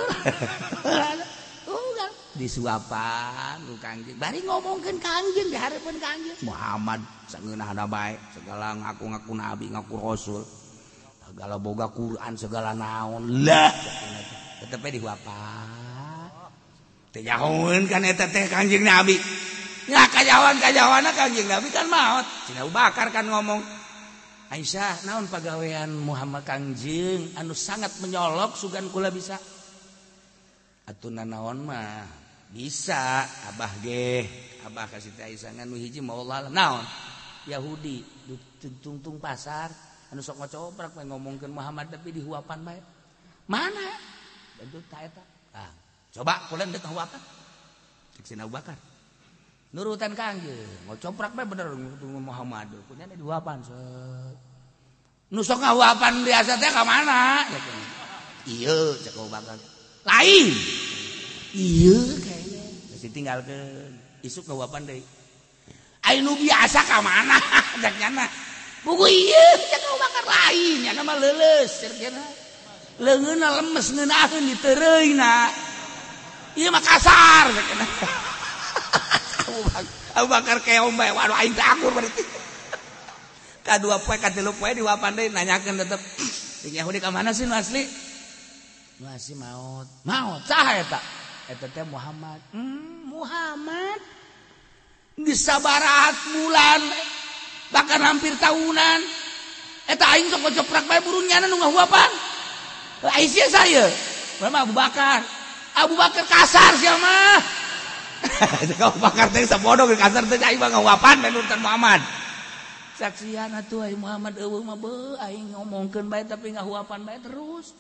Disuapan ku Kangjeng. Bari ngomongkeun ka anjing di hareupeun ka Muhammad sangeunahna bae, segala ngaku-ngaku nabi, ngaku rasul. Segala boga Quran segala naon. Lah, tetep dihuapan. Teh nyahoeun kan eta teh Kanjeng Nabi. nya kajawan kajawana kanjeng Nabi kan maut. Cina Bakar kan ngomong. Aisyah, naon pagawean Muhammad Kangjeng anu sangat menyolok sugan kula bisa. Atuna naon mah bisa Abah ge. Abah kasih teh Aisyah nganu hiji mau. Naon? Yahudi tungtung pasar anu sok ngocoprak pengen ngomongkeun Muhammad tapi dihuapan bae. Mana? bentuk ta eta. Ah, coba kula ndek huapan. Cek Abu Bakar. nurutan kanggil mau coprak mah bener tunggu Muhammad. Punya di duapan nu nusok ngawapan biasa teh ke mana? Iya cekau bakal. Lain. Iya kayaknya. Masih tinggal ke isuk ngawapan deh Ainu biasa ke mana? Jaknya buku iya cek bakal. Lain ya nama leles cerkena lengan lemes ngenahin ditereina iya mah kasar cekena Abu Bakar keong bae. Waduh aing teh akur berarti. Ka dua poe ka tilu poe diwapan deui nanyakeun tetep. Jeung Yahudi ka mana sih nu asli? Nu asli maut. Maut saha eta? Eta teh Muhammad. Hmm, Muhammad. Di sabarahat bulan bahkan hampir tahunan. Eta aing sok joprak bae burung nyana nu ngahuapan. Aisyah saya. Mama Abu Bakar. Abu Bakar kasar siapa? kau bakar teh sabodo ke kasar teh aing mah ngahuapan dan Muhammad. Saksian atuh aing Muhammad eueuh mah beuh aing ngomongkeun bae tapi ngahuapan bae terus.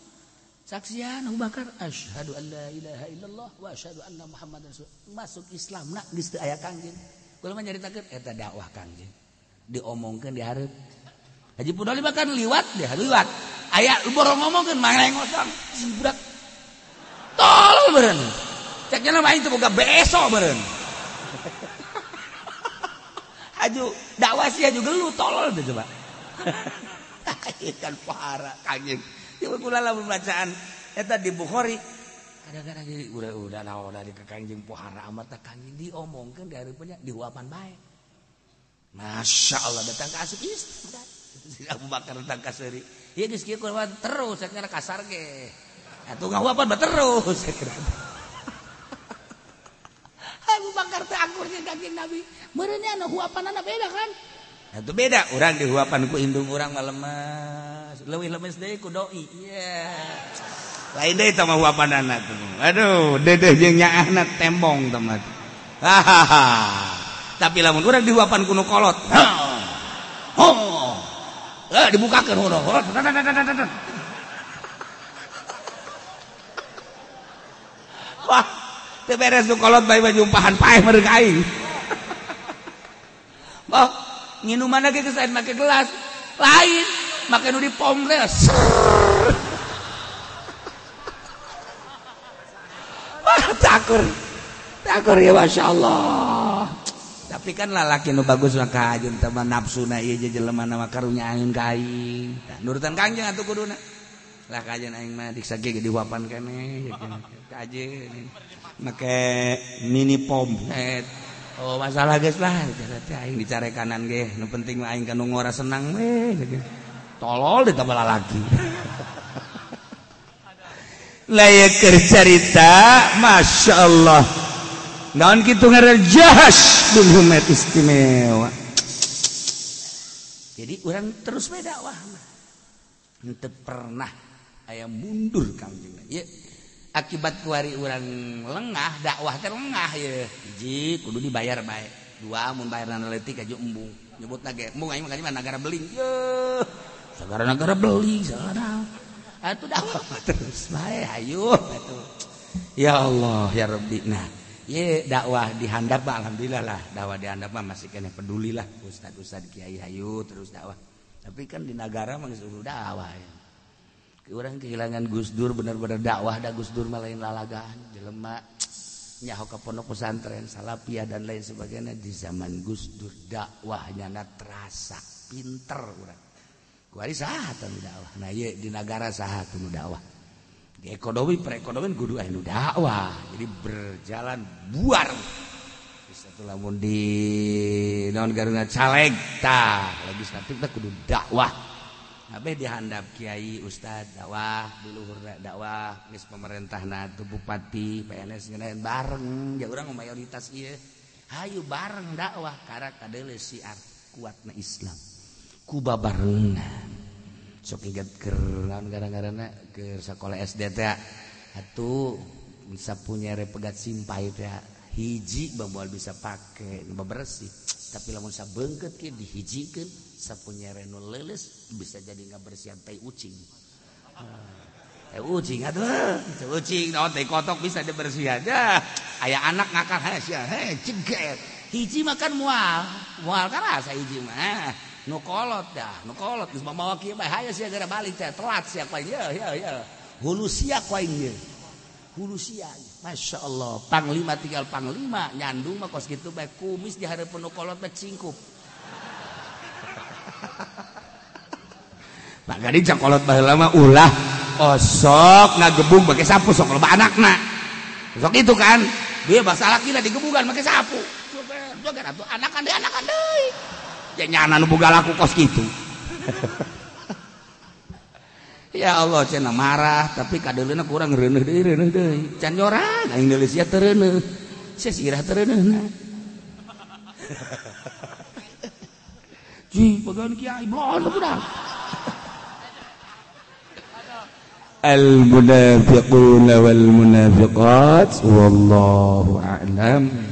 Saksian Abu Bakar asyhadu an la ilaha illallah wa asyhadu anna Muhammadan masuk Islam nak geus teu aya kangjeng. Kula mah nyaritakeun eta dakwah kangjeng. Diomongkeun di hareup. Haji Pudoli bahkan liwat dia liwat. Aya borong ngomongkeun mangrengosong si budak. Tolol beureun. Ceknya mah itu boga beso beureun Aju dakwah sih aju gelu tolol teh coba. Kan pahara kangjeng kula lamun bacaan eta di Bukhari. Kadang-kadang di udah udah naon dari ke kanjeng pohara amat kanjeng diomongkeun di hareupeunnya dihuapan bae Masya Allah datang ke asup Islam Abu Bakar datang ke seuri Iya geus kieu terus cenah kasar ge. Atuh ngahuapan terus Abu Bakar teh angkurnya kaki Nabi. Meureun anu huapanana beda kan? Itu beda. Orang dihuapan ku indung orang malemas. Leuwih lemes deui ku doi. Iya. Yeah. Lain deui tah huapanana tuh. Aduh, dedeh jeung nyaahna tembong tah. Hahaha. Tapi lamun urang dihuapan kuno kolot. Oh. Eh dibukakeun hono. Wah, teu beres tu kolot bae baju umpahan paeh mereka aing. Oh minuman lagi ke pakai gelas? Lain makan nu di pomres takur takur ya masya Allah. Tapi kan lalaki nu bagus maka ajun teman nafsu na iya jelema nama karunya angin kain nurutan kanjeng atau kuduna lah kajian aing mah diksa ge diwapan kene kaje make mini pom. Et oh masalah geus lah teh aing dicare kanan ge nu penting mah aing kanu ngora senang we tolol ditambah lagi layak cerita masya Allah Naon kitu ngaran jahas bin Humaid istimewa. Jadi orang terus beda wah. Henteu pernah aya mundur Kangjeng akibat kuari urang lengah dakwah terlengah ya hiji kudu dibayar baik dua mun bayar analitik aja embung. Nyebut nage embung aing makanya negara beling. Ye sagara negara beling sekarang atuh dakwah terus bae ayo. Atuh ya Allah ya Rabbi. Nah ye dakwah dihandap alhamdulillah lah. Dakwah dihandap masih kena peduli lah ustad ustad kiai hayu terus dakwah. Tapi kan di negara mah dakwah ya. orang kehilangan Gus Dur bener-bener dakwah dah Gus Dur lain lalagaan jelema. Nyaho ke pondok pesantren salapia dan lain sebagainya. Di zaman Gus Dur dakwahnya na terasa pinter orang kuari sahat anu dakwah? Nah ye di negara sahat anu dakwah? Di ekonomi perekonomian kudu anu dakwah. Jadi berjalan buar. Satu lamun di non garuna caleg tah. Legislatif kudu dakwah. Abeh dihandap Kyai Ustad dakwah diluhur dakwah geus pemerintah na tuh bupati PNS ngenaeun bareng ya urang mayoritas ieu. Hayu bareng dakwah karena kadele siar kuatna Islam. Kuba barengan. Sok ingat lawan gara-garana? Ke sekolah SD teh atuh bisa punya repegat simpai teh. Hiji bawa bisa pakai bersih tapi lamun sabengket kieu dihijikeun. Sapunya Reno leles bisa jadi nggak bersihan teh ucing. Teh ucing aduh. Teh ucing naon teh kotok bisa dibersihan. Aja ayah anak ngakak heh sia heh ceget hiji makan mual. Mual kan rasa hiji mah. Nu kolot dah nu kolot. Geus bawa kieu bae. Hayang sia gara balik teh telat sia kuaing ya ya ya. Hulu sia kuaing ye. Hulu sia. Masya Allah. Panglima tinggal panglima. Nyandung mah kos gitu bae. Kumis di hareupeun nu kolot bae cingkup Nah, gading cakolot baheula lama ulah osok ngagebung pakai sapu sok loba anakna. Sok itu kan, dia bahasa laki lah digebugan pakai sapu. Jogan atuh anakan deui anakan deui. Ya nyana nu boga laku kos kitu. ya Allah cenah marah tapi kadelena kurang reuneuh deui reuneuh deui. Can nyorang aing Indonesia teu reuneuh. Sesirah teu reuneuhna. جيب المنافقون والمنافقات والله أعلم.